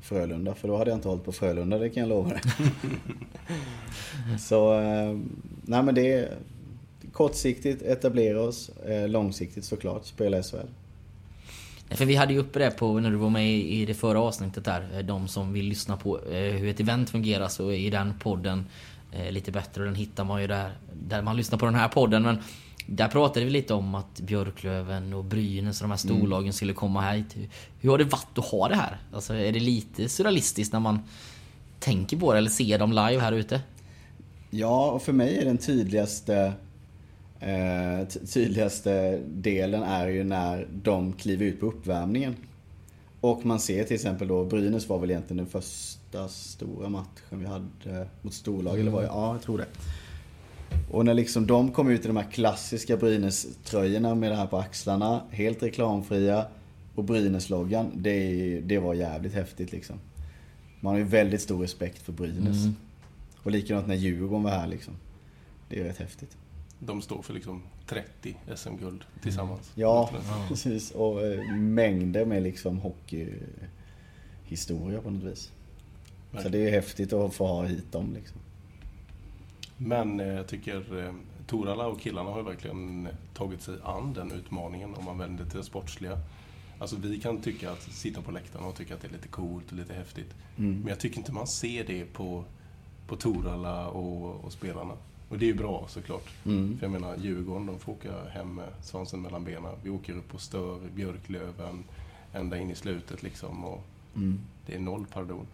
Frölunda. För då hade jag inte hållit på Frölunda, det kan jag lova dig. Så, eh, nej men det är kortsiktigt etablera oss. Eh, långsiktigt såklart, spela SHL. För vi hade ju uppe det på när du var med i det förra avsnittet där. Eh, De som vill lyssna på hur ett event fungerar så är den podden lite bättre och den hittar man ju där, där man lyssnar på den här podden. Men där pratade vi lite om att Björklöven och Brynäs och de här storlagen skulle komma hit. Hur- Hur har det varit att ha det här? Alltså är det lite surrealistiskt när man tänker på det eller ser dem live här ute? Ja, och för mig är den tydligaste eh, ty- tydligaste delen är ju när de kliver ut på uppvärmningen. Och man ser till exempel då, Brynäs var väl egentligen den första stora matchen vi hade mot storlag, eller var det? Ja, jag tror det. Och när liksom de kom ut i de här klassiska Brynäs-tröjorna med det här på axlarna, helt reklamfria, och Brynäs-loggan, det, det var jävligt häftigt liksom. Man har ju väldigt stor respekt för Brynäs. Mm. Och likadant när Djurgården var här liksom. Det är rätt häftigt. De står för liksom 30 SM-guld tillsammans. Ja, precis. Och eh, mängder med liksom hockeyhistoria på något vis. Så det är häftigt att få ha hit dem liksom. Men eh, jag tycker eh, Torala och killarna har verkligen tagit sig an den utmaningen om man vänder till det sportsliga. Alltså vi kan tycka att sitta på läktarna och tycka att det är lite coolt och lite häftigt. Men jag tycker inte man ser det på, på Torala och, och spelarna. Och det är ju bra såklart. Mm. För jag menar, Djurgården, de får åka hem med svansen mellan benen. Vi åker upp och stör Björklöven ända in i slutet liksom. Och Mm. det är noll pardon.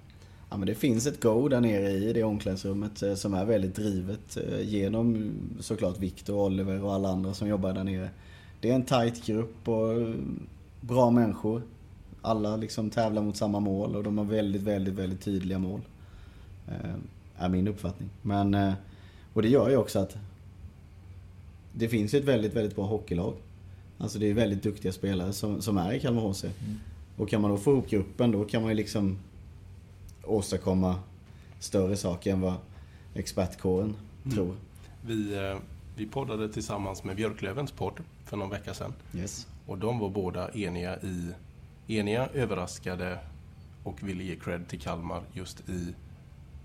Ja, men det finns ett go där nere i det omklädningsrummet eh, som är väldigt drivet eh, genom mm, såklart Viktor, Oliver och alla andra som jobbar där nere. Det är en tight grupp och eh, bra människor. Alla liksom tävlar mot samma mål och de har väldigt, väldigt, väldigt tydliga mål. Är min uppfattning. Men, och det gör ju också att det finns ju ett väldigt, väldigt bra hockeylag. Alltså det är väldigt duktiga spelare som, som är i Kalmar HC. Och kan man då få ihop gruppen då kan man ju liksom åstadkomma större saker än vad expertkåren tror. Vi, eh, vi poddade tillsammans med Björklövens podd för någon vecka sedan. Yes. Och de var båda eniga i eniga, överraskade och ville ge cred till Kalmar just i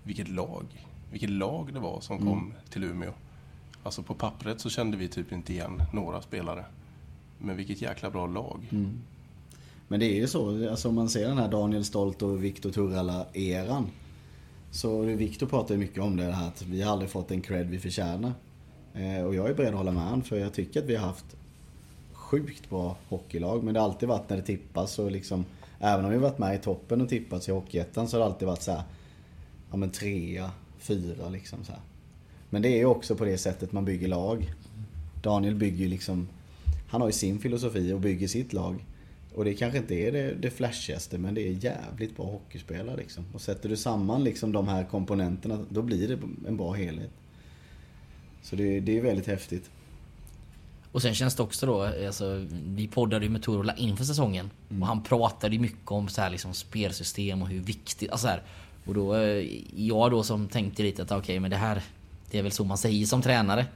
vilket lag, vilket lag det var som kom till Umeå. Alltså på pappret så kände vi typ inte igen några spelare. Men vilket jäkla bra lag. Men det är ju så, alltså om man ser den här Daniel Stolt och Viktor Turala-eran. Så Viktor pratar ju mycket om det här att vi har aldrig fått den cred vi förtjänar. Eh, och jag är beredd att hålla med honom för jag tycker att vi har haft sjukt bra hockeylag. Men det har alltid varit när det tippas och liksom Även om vi varit med i toppen och tippats i Hockeyettan så har det alltid varit så här, Ja men trea, fyra liksom så här. Men det är ju också på det sättet man bygger lag. Daniel bygger ju liksom Han har ju sin filosofi och bygger sitt lag. Och det kanske inte är det, det flashigaste men det är jävligt bra hockeyspelare liksom. Och sätter du samman liksom de här komponenterna då blir det en bra helhet. Så det, det är väldigt häftigt. Och sen känns det också då, alltså, vi poddade ju med Torola inför säsongen. Och han pratade ju mycket om så här, liksom, spelsystem och hur viktigt, alltså så här, Och då, eh, jag då som tänkte lite att okej men det här, det är väl så man säger som tränare.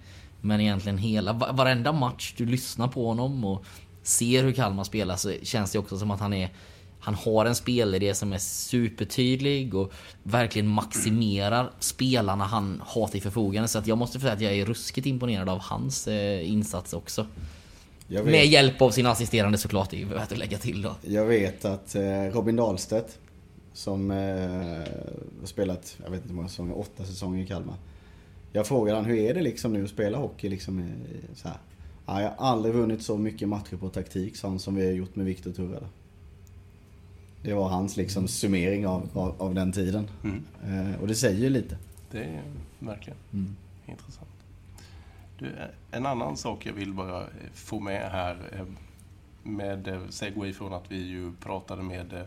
Men egentligen hela, va- varenda match du lyssnar på honom och ser hur Kalmar spelar så känns det också som att han är han har en spelidé som är supertydlig och verkligen maximerar spelarna han har till förfogande. Så att jag måste säga att jag är ruskigt imponerad av hans eh, insats också. Med hjälp av sin assisterande såklart, det är värt att lägga till då. jag vet att eh, Robin Dahlstedt som eh, har spelat, jag vet inte hur många säsonger, åtta säsonger i Kalmar. Jag frågade han hur är det liksom nu att spela hockey liksom eh, så här. Ja, jag har aldrig vunnit så mycket matcher på taktik han, som vi har gjort med Viktor Turrala. Det var hans liksom summering av, av, av den tiden. Mm. Eh, och det säger ju lite. Det är verkligen intressant. Du, en annan sak jag vill bara eh, få med här eh, med eh, segway från att vi ju pratade med eh,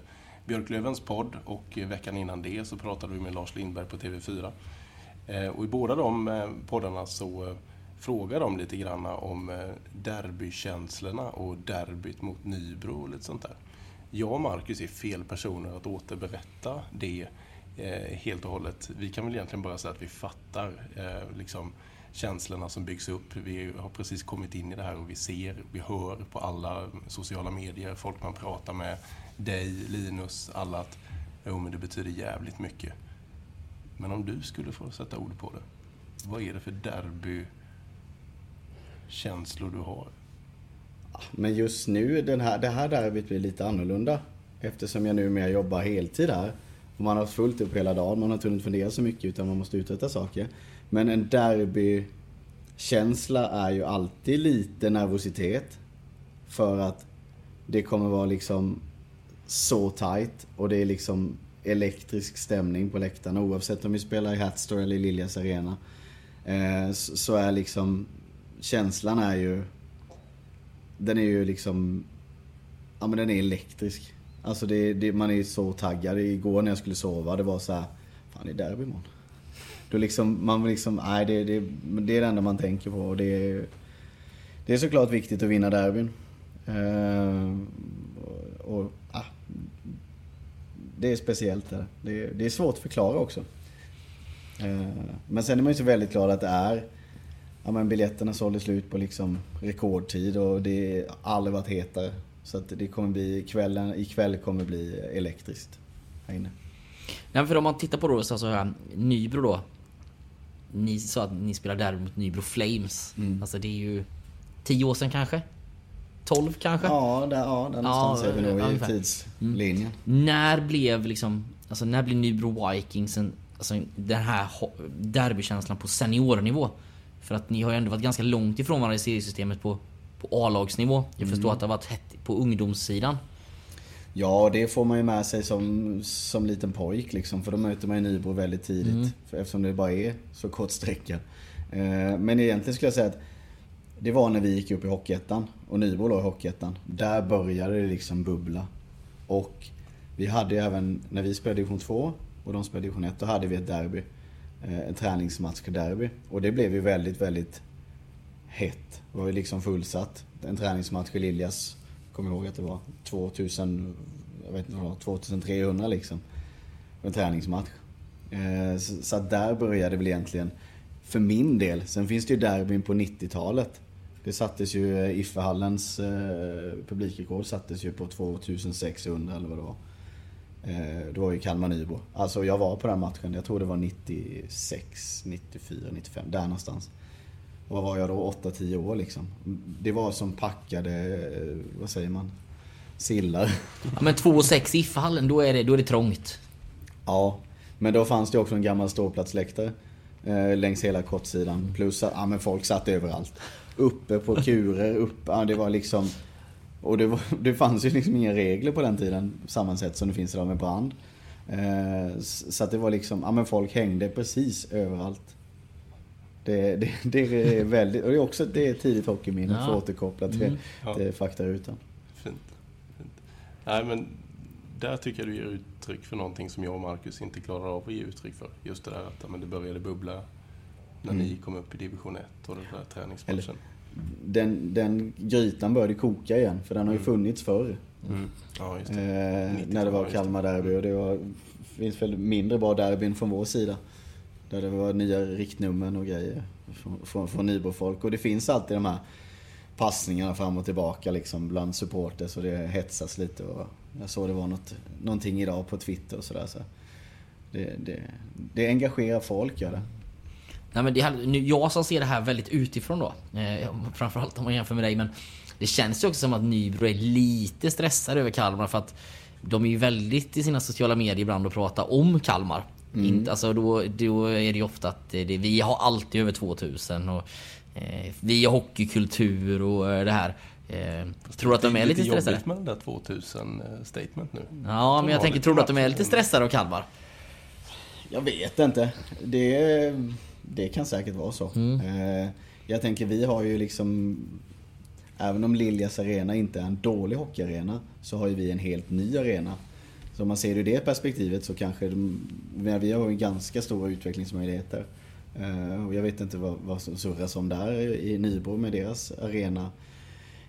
Björklövens podd och eh, veckan innan det så pratade vi med Lars Lindberg på TV4. Eh, Och i båda de eh, poddarna så Fråga dem lite grann om eh, derbykänslorna och derbyt mot Nybro och lite sånt där. Jag och Marcus är fel personer att återberätta det eh, helt och hållet. Vi kan väl egentligen bara säga att vi fattar eh, liksom, känslorna som byggs upp. Vi har precis kommit in i det här och vi ser, vi hör på alla sociala medier, folk man pratar med, dig, Linus, alla att jo, men det betyder jävligt mycket. Men om du skulle få sätta ord på det, vad är det för derby känslor du har? Men just nu, den här, det här derbyt blir lite annorlunda. Eftersom jag numera jobbar heltid här. Och man har fullt upp hela dagen, man har inte hunnit fundera så mycket utan man måste uträtta saker. Men en derbykänsla är ju alltid lite nervositet. För att det kommer vara liksom så tight och det är liksom elektrisk stämning på läktarna oavsett om vi spelar i Hatstore eller i Liljas Arena. Eh, så är liksom känslan är ju den är ju liksom, ja men den är elektrisk. Alltså det, det, man är så taggad. Igår när jag skulle sova, det var så här, fan det är derby imorgon. Då liksom, man liksom, nej det, det, det är det enda man tänker på. Och det, är, det är såklart viktigt att vinna derbyn. Uh, och, och ah, det är speciellt det. det. Det är svårt att förklara också. Uh, men sen är man ju så väldigt glad att det är Ja men biljetterna sålde slut på liksom rekordtid och det har aldrig varit hetare. Så att det kommer bli, kvällen, ikväll kommer bli elektriskt här inne. Nej, för om man tittar på då, så alltså, här, Nybro då. Ni sa att ni spelar derby mot Nybro Flames. Alltså det är ju 10 år sedan kanske? 12 kanske? Ja, där, ja där någonstans Ja, är vi nog i ungefär. tidslinjen. När blev liksom, alltså när blev Nybro Vikings en, alltså den här derbykänslan på seniornivå? För att ni har ju ändå varit ganska långt ifrån varandra i seriesystemet på, på A-lagsnivå. Jag förstår att det har varit hett på ungdomssidan. Ja, det får man ju med sig som, som liten pojk liksom. För då möter man ju Nybro väldigt tidigt. För eftersom det bara är så kort sträcka. Eh, Men egentligen skulle jag säga att det var när vi gick upp i Hockeyettan och Nybro låg i Hockeyettan. Där började det liksom bubbla. Och vi hade ju även, när vi spelade division 2 och de spelade division 1, då hade vi ett derby. Eh, en träningsmatch derby. Och det blev ju väldigt, väldigt hett. Det var ju liksom fullsatt. En träningsmatch i Liljas, kommer ihåg att det var 2000, jag vet inte vad det var, 2300 liksom. En träningsmatch. Eh, så, att där började väl egentligen, för min del. Sen finns det ju derbyn på 90-talet. Det sattes ju, eh, Iffehallens publikrekord sattes ju på 2600 eller vad det var. Eh, det var ju Kalmar-Nybro. Alltså jag var på den matchen, jag tror det var 96, 94, 95, där någonstans. Vad var jag då? 8-10 år liksom. Det var som packade, eh, vad säger man? Sillar. Ja, men 2 och 6 i Iffahallen, då är det, då är det trångt. Ja, men då fanns det också en gammal ståplatsläktare. Eh, längs hela kortsidan. Plus att ja, men folk satt överallt. Uppe på kurer, upp, ja, det var liksom... Och det, var, det fanns ju liksom inga regler på den tiden, på samma sätt som det finns idag med brand. Eh, så att det var liksom, ja men folk hängde precis överallt. Det, det, det är väldigt, och det är också det är tidigt hockeyminne för Ja. att återkoppla till, Mm. Ja. till faktarutan. Fint. Fint. Nej, men där tycker jag du ger uttryck för någonting som jag och Marcus inte klarar av att ge uttryck för. Just det där att men det började bubbla när Mm. ni kom upp i division 1 och den där träningsmatchen. Den, den grytan började koka igen, för den har ju Mm. funnits förr. Mm. Ja, det. Eh, 90-tal, när det var. Kalmar derby och det var, finns väl mindre bra derbyn från vår sida. Där det var nya riktnummer och grejer från, från, från Nybrofolk. Och det finns alltid de här passningarna fram och tillbaka liksom bland supporters och det hetsas lite. Och jag såg det var något, någonting idag på Twitter och sådär. Så det, det, det engagerar folk, gör det. Nej, men det, är- nu, jag som ser det här väldigt utifrån då. Eh, framförallt om man jämför med dig. Men det känns ju också som att Nybro är lite stressade över Kalmar. För att de är ju väldigt i sina sociala medier ibland och pratar om Kalmar. Inte, alltså då, då är det ju ofta att det, det, vi har alltid över 2000. Och, eh, vi har hockeykultur och eh, det här. Eh, tror du att de är lite stressade? jobbigt med den där 2000-statement nu. Ja, men jag tänker, tror du att de är lite stressade av Kalmar? Jag vet inte. Det, det kan säkert vara så. Eh, Jag tänker vi har ju liksom Även om Liljas arena inte är en dålig hockeyarena så har ju vi en helt ny arena. Så om man ser det ur det perspektivet så kanske vi har ju ganska stora utvecklingsmöjligheter. Eh, Och jag vet inte vad, vad som surras om där i Nybro med deras arena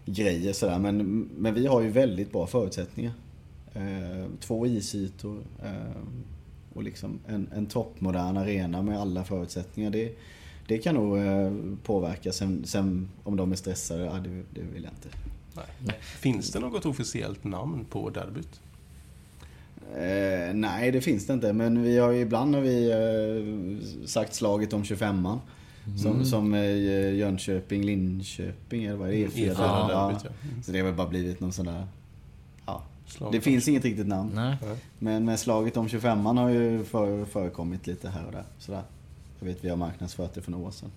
grejer sådär. Men, men vi har ju väldigt bra förutsättningar. Eh, Två isytor. Och liksom en, en toppmodern arena med alla förutsättningar. Det, det kan nog eh, påverka. Sen, sen om de är stressade, ja, det, det vill jag inte. Nej. Finns det något officiellt namn på derbyt? Eh, nej, det finns det inte. Men vi har ju ibland har vi eh, sagt slaget om 25an. Som, som eh, Jönköping, Linköping eller vad är det? Mm, E4 E4 ja. ja. Mm. Så det har väl bara blivit någon sån där... Slaget Det finns inget riktigt namn. Nej. Men, men slaget om 25an har ju för, förekommit lite här och där. Sådär. Jag vet vi har marknadsfört det för några år sedan.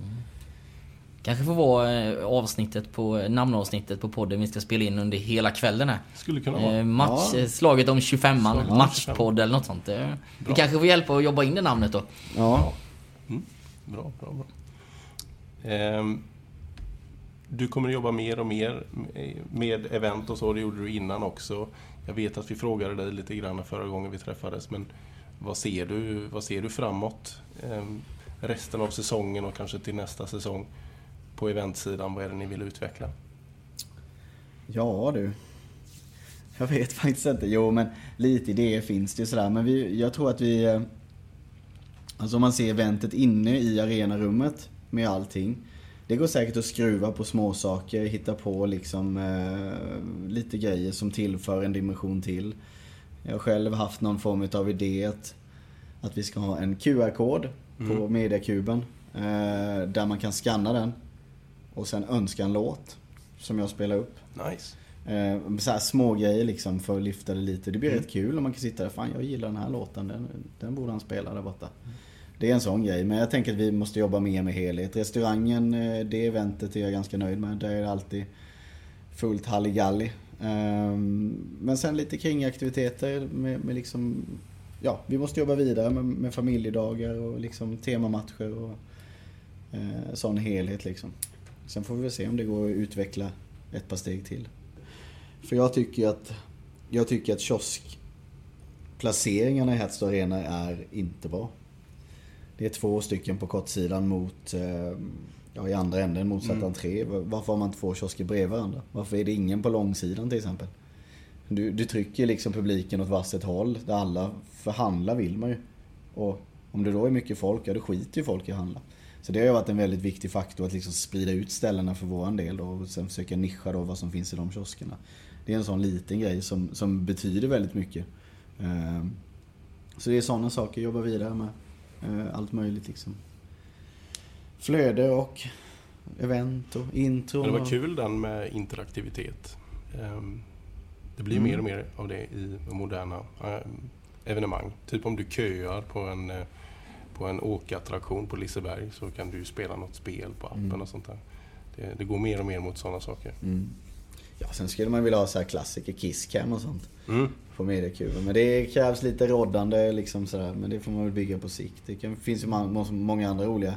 Kanske får vara eh, avsnittet på, namnavsnittet på podden vi ska spela in under hela kvällen här. Skulle kunna vara. Eh, match, Ja. eh, Slaget om 25an, Slaget om matchpodd eller något sånt. Eh, Vi Bra. kanske får hjälpa att jobba in det namnet då. Ja. Bra, bra, bra. Ehm, du kommer att jobba mer och mer med event och så, det gjorde du innan också. Jag vet att vi frågade dig lite grann förra gången vi träffades, men vad ser du, vad ser du framåt? eh, resten av säsongen och kanske till nästa säsong på eventsidan, vad är det ni vill utveckla? Ja du. Jag vet faktiskt inte. Jo men lite idéer finns det ju sådär. Men vi, jag tror att vi... Eh, alltså om man ser eventet inne i arenarummet med allting. Det går säkert att skruva på småsaker, hitta på liksom eh, lite grejer som tillför en dimension till. Jag har själv haft någon form av idé att, att vi ska ha en QR-kod på mediakuben. Eh, där man kan scanna den och sen önska en låt som jag spelar upp. Nice. Eh, så här små grejer liksom för att lyfta det lite. Det blir rätt kul om man kan sitta där. Fan jag gillar den här låten. Den, den borde han spela där borta. Det är en sån grej. Men jag tänker att vi måste jobba mer med helhet. Restaurangen, eh, det eventet är jag ganska nöjd med. Där är det alltid fullt halligalli. Ehm, men sen lite kringaktiviteter med, med liksom... Ja, vi måste jobba vidare med, med familjedagar och liksom temamatcher och eh, sån helhet liksom. Sen får vi väl se om det går att utveckla ett par steg till. För jag tycker att, jag tycker att kioskplaceringarna i Hertz Arena är inte bra. Det är två stycken på kortsidan mot, eh, ja, i andra änden motsatt Mm. entré. Varför har man två kiosker bredvid varandra? Varför är det ingen på långsidan till exempel? Du, du trycker liksom publiken åt varsitt håll där alla förhandla vill man ju. Och om det då är mycket folk, ja då skiter ju folk i att handla. Så det har ju varit en väldigt viktig faktor att liksom sprida ut ställena för våran del då, och sen försöka nischa då vad som finns i de kioskerna. Det är en sån liten grej som, som betyder väldigt mycket. Ehm, Så det är sådana saker, jobba vidare med. Eh, Allt möjligt liksom. Flöde och event och intro. Det var kul den med interaktivitet. Ehm, Det blir Mm. mer och mer av det i moderna eh, evenemang. Typ om du köar på en, eh, på en åkattraktion på Liseberg så kan du spela något spel på appen Mm. och sånt där. Det, det går mer och mer mot sådana saker. Mm. Ja, sen skulle man vilja ha så här klassiker, Kisscam och sånt. Mm. På mediakuben. Men det krävs lite roddande liksom sådär. Men det får man väl bygga på sikt. Det kan, finns ju må- må- många andra roliga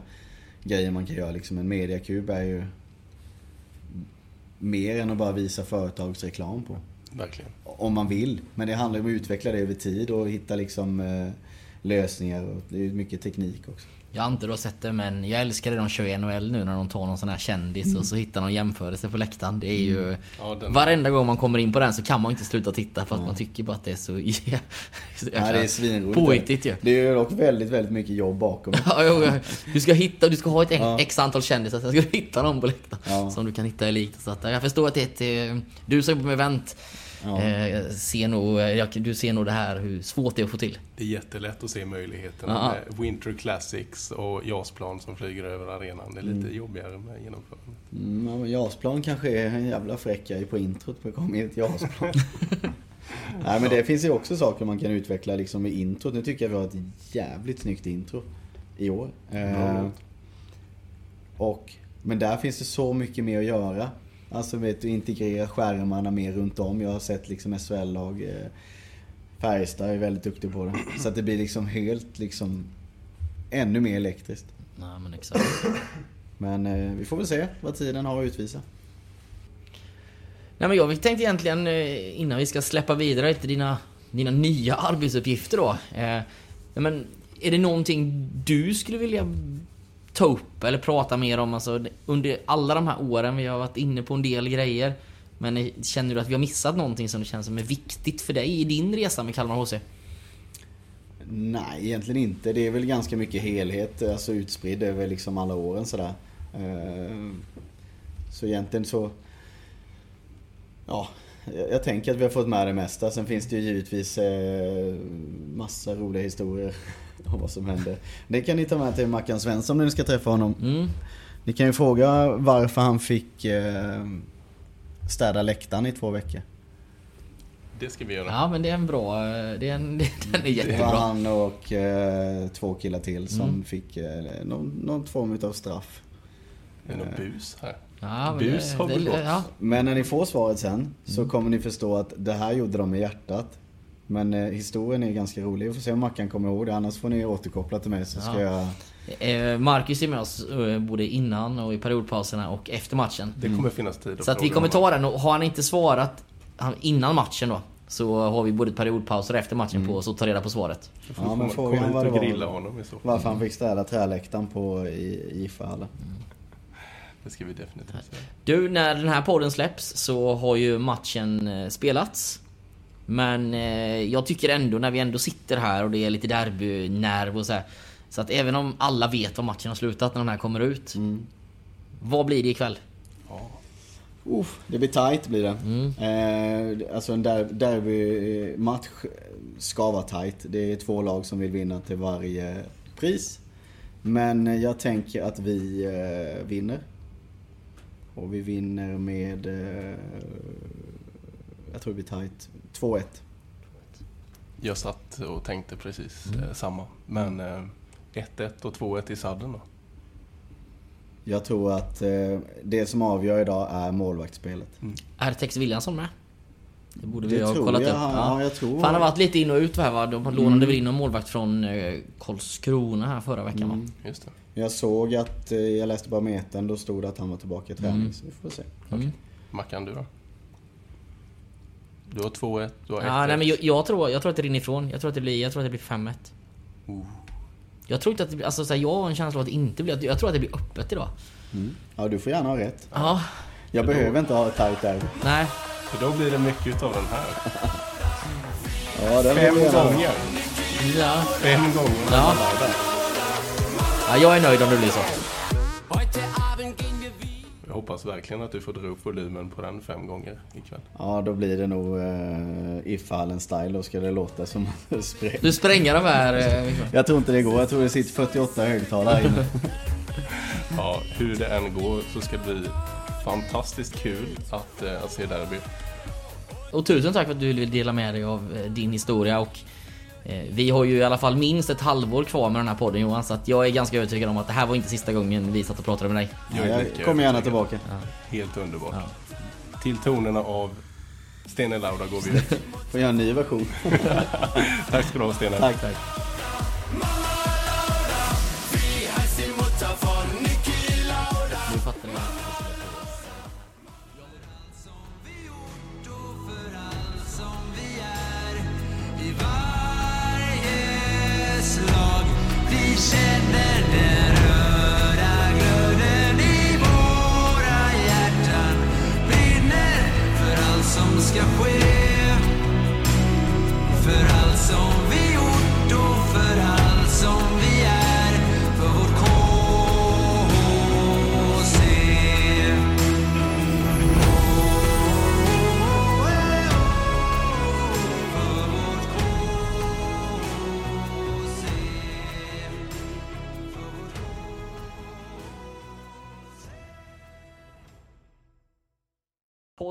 grejer man kan göra liksom. En mediakub är ju mer än att bara visa företagsreklam på. Verkligen. Om man vill. Men det handlar ju om att utveckla det över tid och hitta liksom eh, lösningar. Och det är ju mycket teknik också. Jag har inte då sett det men jag älskar det de kör i NHL nu när de tar någon sån här kändis Mm. och så hittar någon jämförelse på läktaren. Det är ju... Ja, den, Varenda gång man kommer in på den så kan man inte sluta titta för att man tycker bara att det är så, Ja, det är svinroligt. påhittigt ju. Det är ju dock väldigt, väldigt mycket jobb bakom. Ja. Du ska hitta, du ska ha ett Ja. x antal kändisar, sen ska du hitta någon på läktaren. Ja. Som du kan hitta i likt. Så att, jag förstår att det är ett... eh, Du som jobbar med event, Ja. eh, ser nog, du ser nog det här hur svårt det är att få till. det är jättelätt att se möjligheterna Ja. med Winter Classics och JAS-plan som flyger över arenan. Det är lite jobbigare med genomförandet. Mm, ja, men JAS-plan kanske är en jävla fräck grej på introt. Det kommer in ett JAS-plan. Nej men det finns ju också saker man kan utveckla liksom med introt. Nu tycker jag vi har ett jävligt snyggt intro i år. Eh, och, men där finns det så mycket mer att göra. Alltså vet du, integrera skärmarna mer runt om. Jag har sett liksom SHL-lag. Eh, Färjestad är väldigt duktig på det. Så att det blir liksom helt liksom ännu mer elektriskt. Nej men exakt. Men eh, vi får väl se vad tiden har att utvisa. Nej men jag tänkte egentligen eh, innan vi ska släppa vidare till dina, dina nya arbetsuppgifter då. Eh, men är det någonting du skulle vilja ta upp eller prata mer om? Alltså, under alla de här åren, vi har varit inne på en del grejer. Men känner du att vi har missat någonting som det känns som är viktigt för dig i din resa med Kalmar HC? Nej, egentligen inte. Det är väl ganska mycket helhet, alltså utspridd över liksom alla åren sådär. Eh, så egentligen så... Ja, jag tänker att vi har fått med det mesta. Sen finns det ju givetvis eh, massa roliga historier om vad som hände. Det kan ni ta med till Mackan Svensson när ni ska träffa honom. Mm. Ni kan ju fråga varför han fick eh, städa läktaren i två veckor. Det ska vi göra. Ja men det är en bra... eh, Det är en, den är Det var jättebra. han och eh, två killar till som Mm. fick eh, någon, någon form av straff. Det är något bus här. Ja, men Bus det- har det- väl gått. Ja, Men när ni får svaret sen så kommer ni förstå att det här gjorde de med hjärtat. Men eh, historien är ganska rolig. Vi får se om Mackan kommer ihåg det. Annars får ni återkoppla till mig så ska Ja. jag... Eh, Marcus är med oss eh, både innan och i periodpauserna och efter matchen. Det kommer finnas tid Så att vi kommer ta den och har han inte svarat han- innan matchen då Så har vi både periodpauser och efter matchen på oss att ta reda på svaret. Ja, man men frågan ut det och var. grilla honom i så fall. Varför han fick städa träläktaren på IFA-hallen. Det ska vi definitivt säga. Du, när den här podden släpps så har ju matchen eh, spelats. Men eh, jag tycker ändå när vi ändå sitter här och det är lite derbynerv och så här. Så att även om alla vet om matchen har slutat när den här kommer ut. Vad blir det ikväll? Ja. Uff, det blir tight blir det. Eh, alltså en der, derbymatch ska vara tight. Det är två lag som vill vinna till varje pris. Men jag tänker att vi eh, vinner. Och vi vinner med... Eh, jag tror det blir tight. 2-1. Jag satt och tänkte precis Mm. eh, samma. Men eh, 1-1 och 2-1 i sadden då? Jag tror att eh, det som avgör idag är målvaktsspelet. Är Tex Williamson med? Det borde vi Det ha tror kollat jag. upp. Ja, jag tror- För han har varit lite in och ut här va? De lånade väl in en målvakt från eh, Karlskrona här förra veckan va? Just det. Jag såg att, eh, jag läste bara metern, då stod det att han var tillbaka i träning. Så vi får se. Mm. Mackan, du då? Du har 2-1, du har 1-1. Ja, nej, men jag, jag, tror, jag tror att det rinner ifrån. Jag tror att det blir, jag tror att det blir 5-1. Oh. Jag tror inte att det blir, alltså så här, jag har en känsla av att det inte blir, jag tror att det blir öppet idag. Ja, du får gärna ha rätt. Ja, Jag behöver inte ha ett tajt derby. nej. För då blir det mycket av den här. Ja, den Fem gånger. Ja. Fem gånger. Ja. ja, jag är nöjd om det blir så. Hoppas verkligen att du får dra upp volymen på den fem gånger ikväll. Ja, då blir det nog uh, If Allen style. Då ska det låta som spray. Du spränger de här... eh, Viktor. Jag tror inte det går. Jag tror det sitter 48 högtalare inne. Ja, hur det än går så ska det bli fantastiskt kul att, eh, att se derby. Och tusen tack för att du vill dela med dig av eh, din historia och eh, vi har ju i alla fall minst ett halvår kvar med den här podden Johan så att jag är ganska övertygad om att det här var inte sista gången vi satt och pratade med dig. Ja, jag kommer gärna tillbaka. Helt underbart. Till tonerna av Stene Lauda går vi ut. Får göra en ny version. Tack ska du ha Stene. tack, tack. Nu fattar ni.